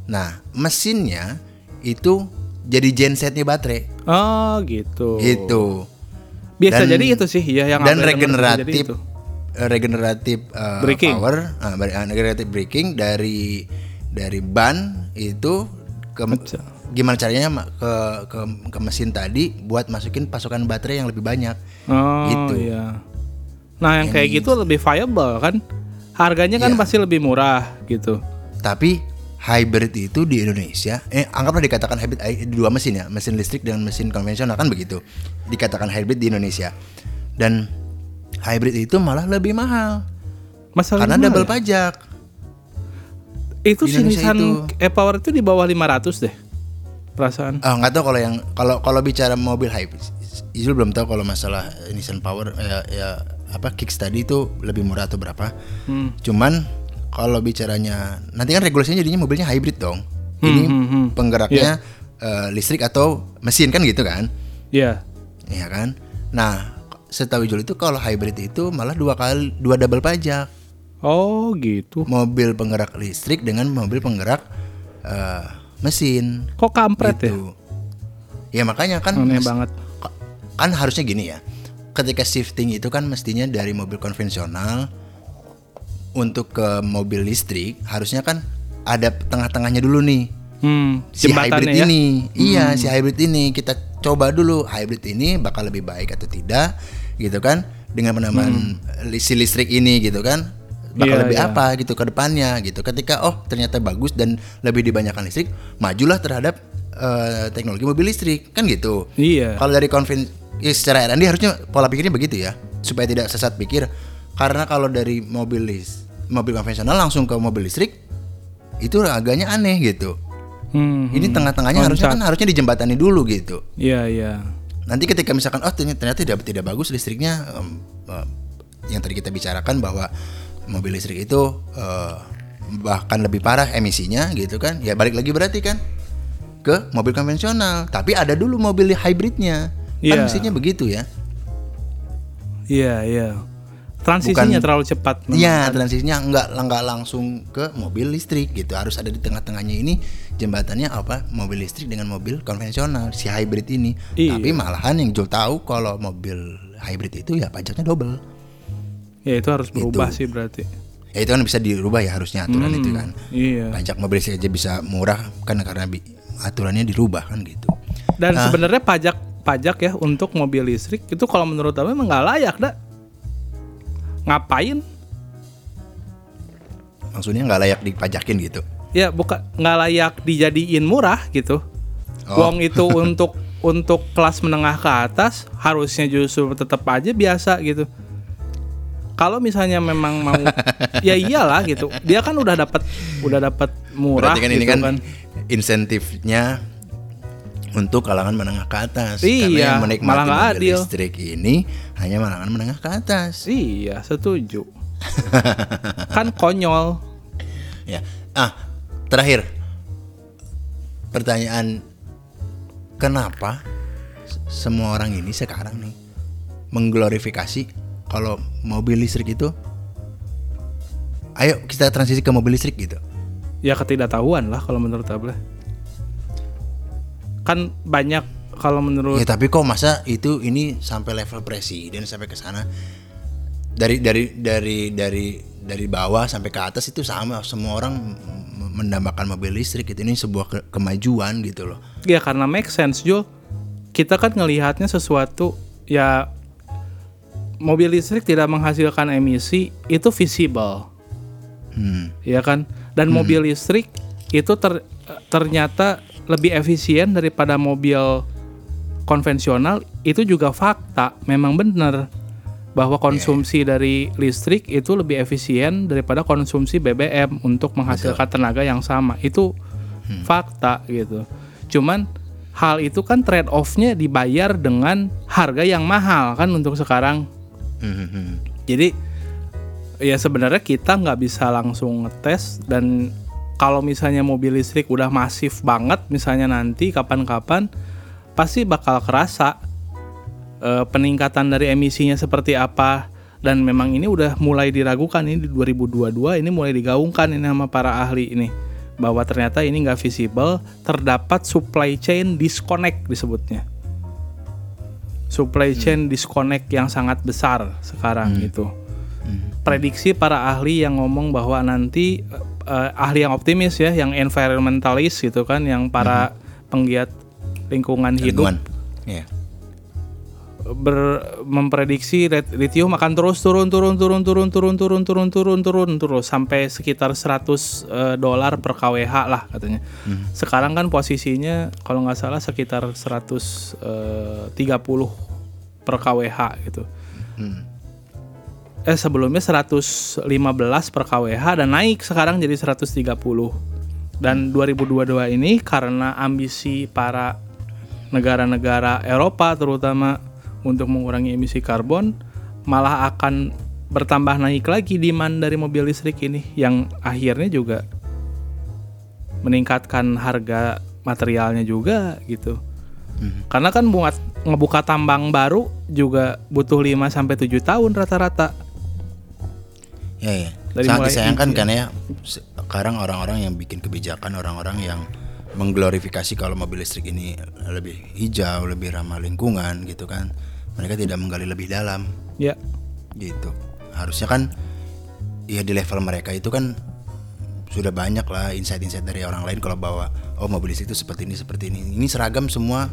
[SPEAKER 2] nah mesinnya itu jadi gensetnya baterai
[SPEAKER 1] Oh, gitu.
[SPEAKER 2] gitu
[SPEAKER 1] Biasa
[SPEAKER 2] Dan-
[SPEAKER 1] jadi itu sih ya yang
[SPEAKER 2] dan
[SPEAKER 1] jadi
[SPEAKER 2] regeneratif
[SPEAKER 1] itu.
[SPEAKER 2] eh, regeneratif
[SPEAKER 1] Braking.
[SPEAKER 2] power ah, regeneratif braking dari dari ban itu ke gimana caranya ke, ke ke mesin tadi buat masukin pasokan baterai yang lebih banyak
[SPEAKER 1] Oh,
[SPEAKER 2] Gitu.
[SPEAKER 1] iya. Nah, yang kayak gitu lebih viable kan? Harganya kan
[SPEAKER 2] Iya.
[SPEAKER 1] pasti lebih murah gitu.
[SPEAKER 2] tapi hybrid itu di Indonesia eh anggaplah dikatakan hybrid eh, dua mesin ya mesin listrik dengan mesin konvensional kan begitu dikatakan hybrid di Indonesia dan hybrid itu malah lebih mahal
[SPEAKER 1] Masalah
[SPEAKER 2] karena double pajak
[SPEAKER 1] Itu si Nissan e-Power itu di bawah 500 deh. Perasaan.
[SPEAKER 2] Ah nggak tahu kalau yang kalau kalau bicara mobil hybrid, Izul belum tahu kalau masalah Nissan Power ya, ya apa Kicks tadi itu lebih murah atau berapa.
[SPEAKER 1] Hmm.
[SPEAKER 2] Cuman kalau bicaranya nanti kan regulasinya jadinya mobilnya hybrid dong. Ini
[SPEAKER 1] hmm, hmm.
[SPEAKER 2] penggeraknya eh, listrik atau mesin kan gitu kan?
[SPEAKER 1] Iya.
[SPEAKER 2] Iya kan? Nah setahu Izul itu kalau hybrid itu malah dua kali dua double pajak.
[SPEAKER 1] Oh, gitu.
[SPEAKER 2] Mobil penggerak listrik dengan mobil penggerak eh, mesin.
[SPEAKER 1] Kok kampret ya?
[SPEAKER 2] gitu. Ya makanya kan
[SPEAKER 1] Aneh banget.
[SPEAKER 2] kan harusnya gini ya. Ketika shifting itu kan mestinya dari mobil konvensional untuk ke mobil listrik harusnya kan ada tengah-tengahnya dulu nih.
[SPEAKER 1] Hmm,
[SPEAKER 2] Si hybrid
[SPEAKER 1] ya.
[SPEAKER 2] ini. Iya, si hybrid ini kita coba dulu hybrid ini bakal lebih baik atau tidak gitu kan dengan penambahan li- si listrik ini gitu kan bakal
[SPEAKER 1] Hmm. Iya,
[SPEAKER 2] lebih
[SPEAKER 1] iya.
[SPEAKER 2] apa gitu ke depannya gitu. Ketika oh ternyata bagus dan lebih dibanyakan listrik, majulah terhadap eh, teknologi mobil listrik kan gitu.
[SPEAKER 1] Iya.
[SPEAKER 2] Kalau dari konven ya secara R&D harusnya pola pikirnya begitu ya, supaya tidak sesat pikir. Karena kalau dari mobil lis, mobil konvensional langsung ke mobil listrik itu agaknya aneh gitu.
[SPEAKER 1] Hmm,
[SPEAKER 2] Ini
[SPEAKER 1] hmm.
[SPEAKER 2] tengah-tengahnya harusnya kan harusnya dijembatani dulu gitu.
[SPEAKER 1] Iya, iya.
[SPEAKER 2] Nanti ketika misalkan oh ternyata ternyata tidak tidak bagus listriknya em, em, yang tadi kita bicarakan bahwa mobil listrik itu eh, bahkan lebih parah emisinya gitu kan. Ya balik lagi berarti kan ke mobil konvensional, tapi ada dulu mobil hybridnya. Kan
[SPEAKER 1] Iya.
[SPEAKER 2] mestinya begitu ya.
[SPEAKER 1] Iya, iya. Transisinya
[SPEAKER 2] Bukan-
[SPEAKER 1] terlalu cepat.
[SPEAKER 2] Iya, transisinya nggak nggak langsung ke mobil listrik gitu. Harus ada di tengah-tengahnya ini jembatannya apa? Mobil listrik dengan mobil konvensional si hybrid ini.
[SPEAKER 1] Iya.
[SPEAKER 2] Tapi malahan yang Jul tahu kalau mobil hybrid itu ya pajaknya double.
[SPEAKER 1] Ya itu harus berubah
[SPEAKER 2] Gitu.
[SPEAKER 1] sih berarti.
[SPEAKER 2] Ya itu kan bisa dirubah ya harusnya aturan itu kan.
[SPEAKER 1] Iya.
[SPEAKER 2] Pajak mobil listrik aja bisa murah kan karena bi- aturannya dirubah kan gitu.
[SPEAKER 1] Dan
[SPEAKER 2] Ah.
[SPEAKER 1] sebenarnya pajak pajak ya untuk mobil listrik itu kalau menurut aku emang nggak layak dah. Ngapain?
[SPEAKER 2] Maksudnya nggak layak dipajakin gitu.
[SPEAKER 1] Ya bukan nggak layak dijadiin murah gitu.
[SPEAKER 2] Oh.
[SPEAKER 1] Uang itu untuk untuk kelas menengah ke atas harusnya justru tetap aja biasa gitu. Kalau misalnya memang mau ya iyalah gitu. Dia kan udah dapat udah dapat murah
[SPEAKER 2] Berarti kan
[SPEAKER 1] gitu
[SPEAKER 2] ini kan, insentifnya untuk kalangan menengah ke atas.
[SPEAKER 1] Iya,
[SPEAKER 2] Karena yang menikmati
[SPEAKER 1] malah
[SPEAKER 2] mobil
[SPEAKER 1] adil.
[SPEAKER 2] listrik ini hanya kalangan menengah ke atas.
[SPEAKER 1] Iya, setuju. kan konyol.
[SPEAKER 2] Ya. Ah, terakhir. Pertanyaan kenapa semua orang ini sekarang nih mengglorifikasi kalau mobil listrik itu ayo kita transisi ke mobil listrik gitu.
[SPEAKER 1] Ya ketidaktahuan lah kalau menurut Abla. Kan banyak kalau menurut
[SPEAKER 2] Ya tapi kok masa itu ini sampai level presiden sampai ke sana dari dari dari dari dari bawah sampai ke atas itu sama semua orang mendambakan mobil listrik itu ini sebuah ke- kemajuan gitu loh.
[SPEAKER 1] ya karena make sense Jul. Kita kan ngelihatnya sesuatu ya mobil listrik tidak menghasilkan emisi itu visible.
[SPEAKER 2] Hmm.
[SPEAKER 1] ya kan dan mobil listrik itu ter- ternyata lebih efisien daripada mobil konvensional itu juga fakta. Memang benar bahwa konsumsi dari listrik itu lebih efisien daripada konsumsi BBM untuk menghasilkan tenaga yang sama. Itu fakta gitu. Cuman hal itu kan trade offnya dibayar dengan harga yang mahal kan untuk sekarang.
[SPEAKER 2] Hmm, hmm, hmm.
[SPEAKER 1] jadi ya sebenarnya kita nggak bisa langsung ngetes dan kalau misalnya mobil listrik udah masif banget misalnya nanti kapan-kapan pasti bakal kerasa eh, peningkatan dari emisinya seperti apa. Dan memang ini udah mulai diragukan ini di 2022 ini mulai digaungkan ini sama para ahli ini bahwa ternyata ini nggak visible terdapat supply chain disconnect disebutnya. Supply chain disconnect yang sangat besar sekarang itu prediksi para ahli yang ngomong bahwa nanti eh, ahli yang optimis ya, yang environmentalist gitu kan, yang para penggiat lingkungan hidup
[SPEAKER 2] Lingkungan. Iya.
[SPEAKER 1] ber, memprediksi lit- lithium akan terus turun turun turun turun turun turun turun turun turun terus sampai sekitar 100 eh, dolar per kWh lah katanya. Sekarang kan posisinya kalau nggak salah sekitar 130 per kWh gitu.
[SPEAKER 2] Hmm.
[SPEAKER 1] Eh sebelumnya 115 per kWh dan naik sekarang jadi 130. Dan 2022 ini karena ambisi para negara-negara Eropa terutama untuk mengurangi emisi karbon malah akan bertambah naik lagi demand dari mobil listrik ini yang akhirnya juga meningkatkan harga materialnya juga gitu. Karena kan buat ngebuka tambang baru juga butuh 5 sampai 7 tahun rata-rata.
[SPEAKER 2] Ya ya.
[SPEAKER 1] Dari
[SPEAKER 2] Sangat
[SPEAKER 1] mulai
[SPEAKER 2] disayangkan kan ya sekarang orang-orang yang bikin kebijakan orang-orang yang mengglorifikasi kalau mobil listrik ini lebih hijau, lebih ramah lingkungan gitu kan. Mereka tidak menggali lebih dalam
[SPEAKER 1] Ya.
[SPEAKER 2] gitu. Harusnya kan ya di level mereka itu kan sudah banyak lah insight-insight dari orang lain kalau bawa oh mobil listrik itu seperti ini seperti ini. Ini seragam semua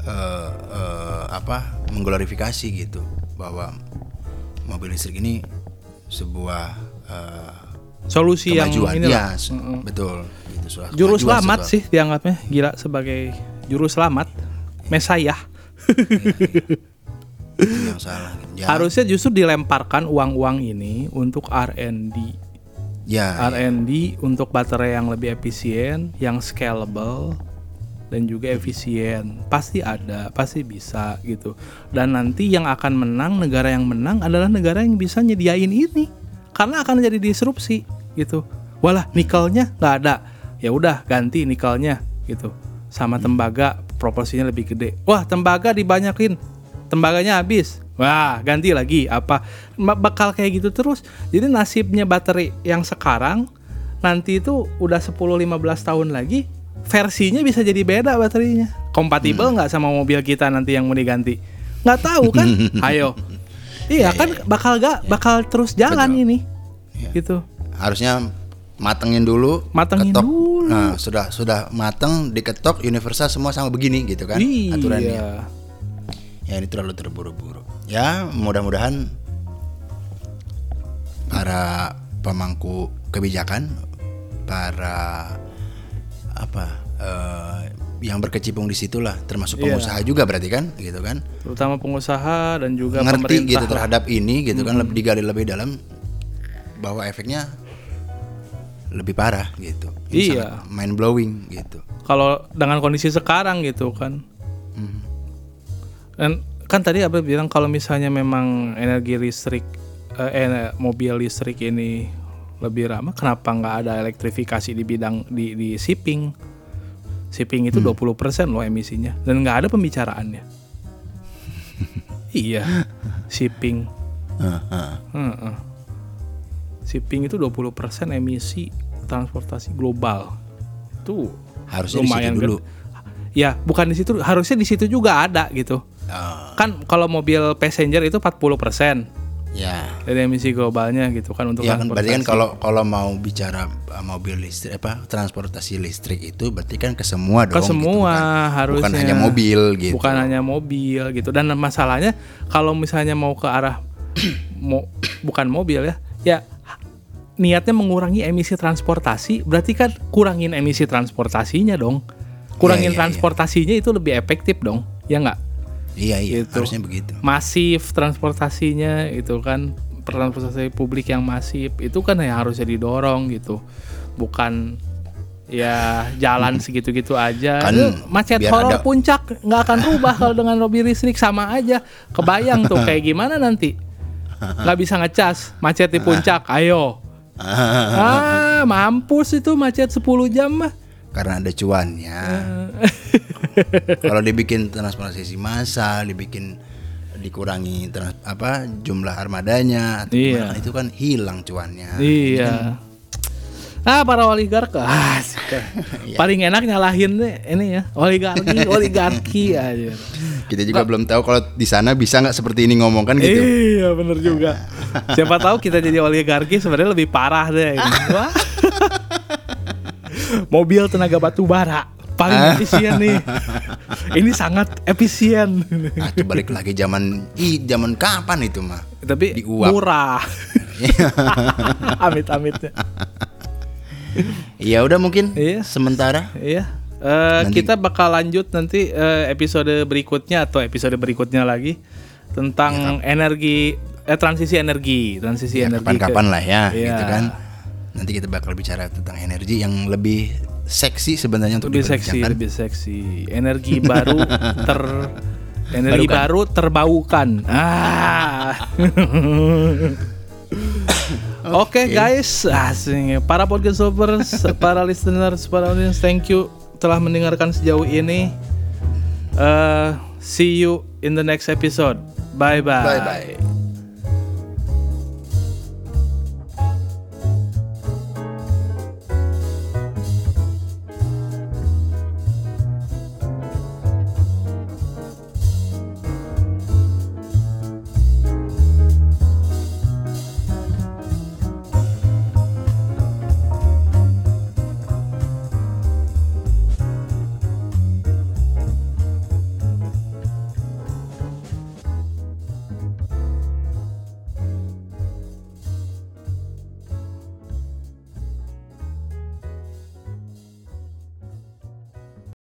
[SPEAKER 2] eh, eh, apa mengglorifikasi gitu bahwa mobil listrik ini sebuah eh,
[SPEAKER 1] Solusi yang
[SPEAKER 2] kemajuan.
[SPEAKER 1] ini
[SPEAKER 2] ya s- betul. Gitu
[SPEAKER 1] Juru selamat
[SPEAKER 2] sebuah-
[SPEAKER 1] sih dianggapnya. Gila sebagai juru selamat. Mesayah.
[SPEAKER 2] itu yang salah. Ya,
[SPEAKER 1] Harusnya justru dilemparkan uang-uang ini untuk R&D.
[SPEAKER 2] ya, ya.
[SPEAKER 1] R&D untuk baterai yang lebih efisien, yang scalable dan juga efisien. Pasti ada, pasti bisa gitu. Dan nanti yang akan menang, negara yang menang adalah negara yang bisa nyediain ini. Karena akan jadi disrupsi gitu. Walah, nikelnya nggak ada. Ya udah ganti nikelnya gitu. Sama tembaga proporsinya lebih gede. Wah, tembaga dibanyakin. Tembaganya habis. Wah, ganti lagi apa? Bakal kayak gitu terus. Jadi nasibnya baterai yang sekarang nanti itu udah 10 15 tahun lagi versinya bisa jadi beda baterainya. Kompatibel nggak sama mobil kita nanti yang mau diganti? Nggak tahu kan? Ayo. Iya kan bakal gak bakal terus jalan
[SPEAKER 2] Betul.
[SPEAKER 1] ini.
[SPEAKER 2] Iya.
[SPEAKER 1] Gitu.
[SPEAKER 2] harusnya matengin dulu
[SPEAKER 1] Matengin
[SPEAKER 2] ketok.
[SPEAKER 1] dulu.
[SPEAKER 2] nah sudah sudah mateng diketok universal semua sama begini gitu kan
[SPEAKER 1] iya.
[SPEAKER 2] aturannya ya ini terlalu terburu-buru ya mudah-mudahan para pemangku kebijakan para apa eh, yang berkecimpung di situlah termasuk
[SPEAKER 1] Iya.
[SPEAKER 2] pengusaha juga berarti kan gitu kan
[SPEAKER 1] Terutama pengusaha dan juga
[SPEAKER 2] ngerti gitu
[SPEAKER 1] lah.
[SPEAKER 2] terhadap ini gitu kan lebih digali lebih dalam bahwa efeknya lebih parah gitu
[SPEAKER 1] Iya.
[SPEAKER 2] mind blowing gitu
[SPEAKER 1] Kalau dengan kondisi sekarang gitu kan.
[SPEAKER 2] Hmm.
[SPEAKER 1] Dan kan tadi Abel bilang kalau misalnya memang energi listrik eh, eh, mobil listrik ini lebih ramah, kenapa nggak ada elektrifikasi di bidang di di shipping? Shipping itu
[SPEAKER 2] Hmm.
[SPEAKER 1] 20% loh emisinya dan nggak ada pembicaraannya. Iya. Shipping. Shipping itu 20% emisi transportasi global. Itu
[SPEAKER 2] Harusnya di situ
[SPEAKER 1] lumayan
[SPEAKER 2] dulu.
[SPEAKER 1] Ya, bukan di situ, harusnya di situ juga ada gitu.
[SPEAKER 2] Oh,
[SPEAKER 1] Kan kalau mobil passenger itu 40%
[SPEAKER 2] ya.
[SPEAKER 1] dari emisi globalnya gitu kan untuk
[SPEAKER 2] Ya kan berarti kan
[SPEAKER 1] transportasi.
[SPEAKER 2] kalau kalau mau bicara uh, mobil listrik apa transportasi listrik itu berarti kan ke semua dong.
[SPEAKER 1] ke semua
[SPEAKER 2] gitu kan.
[SPEAKER 1] harusnya
[SPEAKER 2] Bukan hanya mobil gitu.
[SPEAKER 1] bukan hanya mobil gitu dan masalahnya kalau misalnya mau ke arah mo, bukan mobil ya ya niatnya mengurangi emisi transportasi berarti kan kurangin emisi transportasinya dong kurangin
[SPEAKER 2] Iya, iya, iya.
[SPEAKER 1] transportasinya itu lebih efektif dong ya nggak
[SPEAKER 2] Iya iya
[SPEAKER 1] Gitu.
[SPEAKER 2] harusnya begitu.
[SPEAKER 1] masif transportasinya itu kan transportasi publik yang masif itu kan yang harusnya didorong gitu. Bukan ya jalan segitu-gitu aja.
[SPEAKER 2] Kan
[SPEAKER 1] Lu macet horor
[SPEAKER 2] ada-
[SPEAKER 1] puncak nggak akan rubah kalau dengan mobil listrik sama aja. Kebayang tuh kayak gimana nanti? Nggak bisa ngecas macet di puncak ayo. Ah mampus itu macet 10 jam mah.
[SPEAKER 2] Karena ada cuannya. Kalau dibikin transportasi massal, dibikin dikurangi trans, apa jumlah armadanya atau
[SPEAKER 1] Iya.
[SPEAKER 2] gimana, itu kan hilang cuannya.
[SPEAKER 1] Iya. Ah para oligark ah, asik. paling enak nyalahin ini ya oligarki oligarki aja.
[SPEAKER 2] Kita juga belum tahu kalau di sana bisa nggak seperti ini ngomong kan gitu.
[SPEAKER 1] Iya bener juga. Siapa tahu kita jadi oligarki sebenarnya lebih parah deh. Wah. Mobil tenaga batu bara paling efisien nih. Ini sangat efisien.
[SPEAKER 2] Nah, itu balik lagi zaman ih zaman kapan itu mah?
[SPEAKER 1] Tapi
[SPEAKER 2] Diuap.
[SPEAKER 1] murah. Amit-amitnya.
[SPEAKER 2] Ya udah mungkin
[SPEAKER 1] Iya.
[SPEAKER 2] sementara
[SPEAKER 1] Iya. Eh,
[SPEAKER 2] Nanti-
[SPEAKER 1] kita bakal lanjut nanti eh, episode berikutnya atau episode berikutnya lagi tentang energi eh transisi energi, transisi
[SPEAKER 2] ya
[SPEAKER 1] energi.
[SPEAKER 2] kapan-kapan
[SPEAKER 1] ke-
[SPEAKER 2] lah ya
[SPEAKER 1] Iya.
[SPEAKER 2] gitu kan. Nanti kita bakal bicara tentang energi yang lebih seksi sebenarnya untuk
[SPEAKER 1] Lebih seksi, lebih seksi. Energi baru ter energi
[SPEAKER 2] Barukan.
[SPEAKER 1] baru terbaukan. Ah. Oke guys, asing para podcast lovers, para listeners, para audience, thank you telah mendengarkan sejauh ini. Eh, see you in the next episode. Bye bye.
[SPEAKER 2] Bye bye.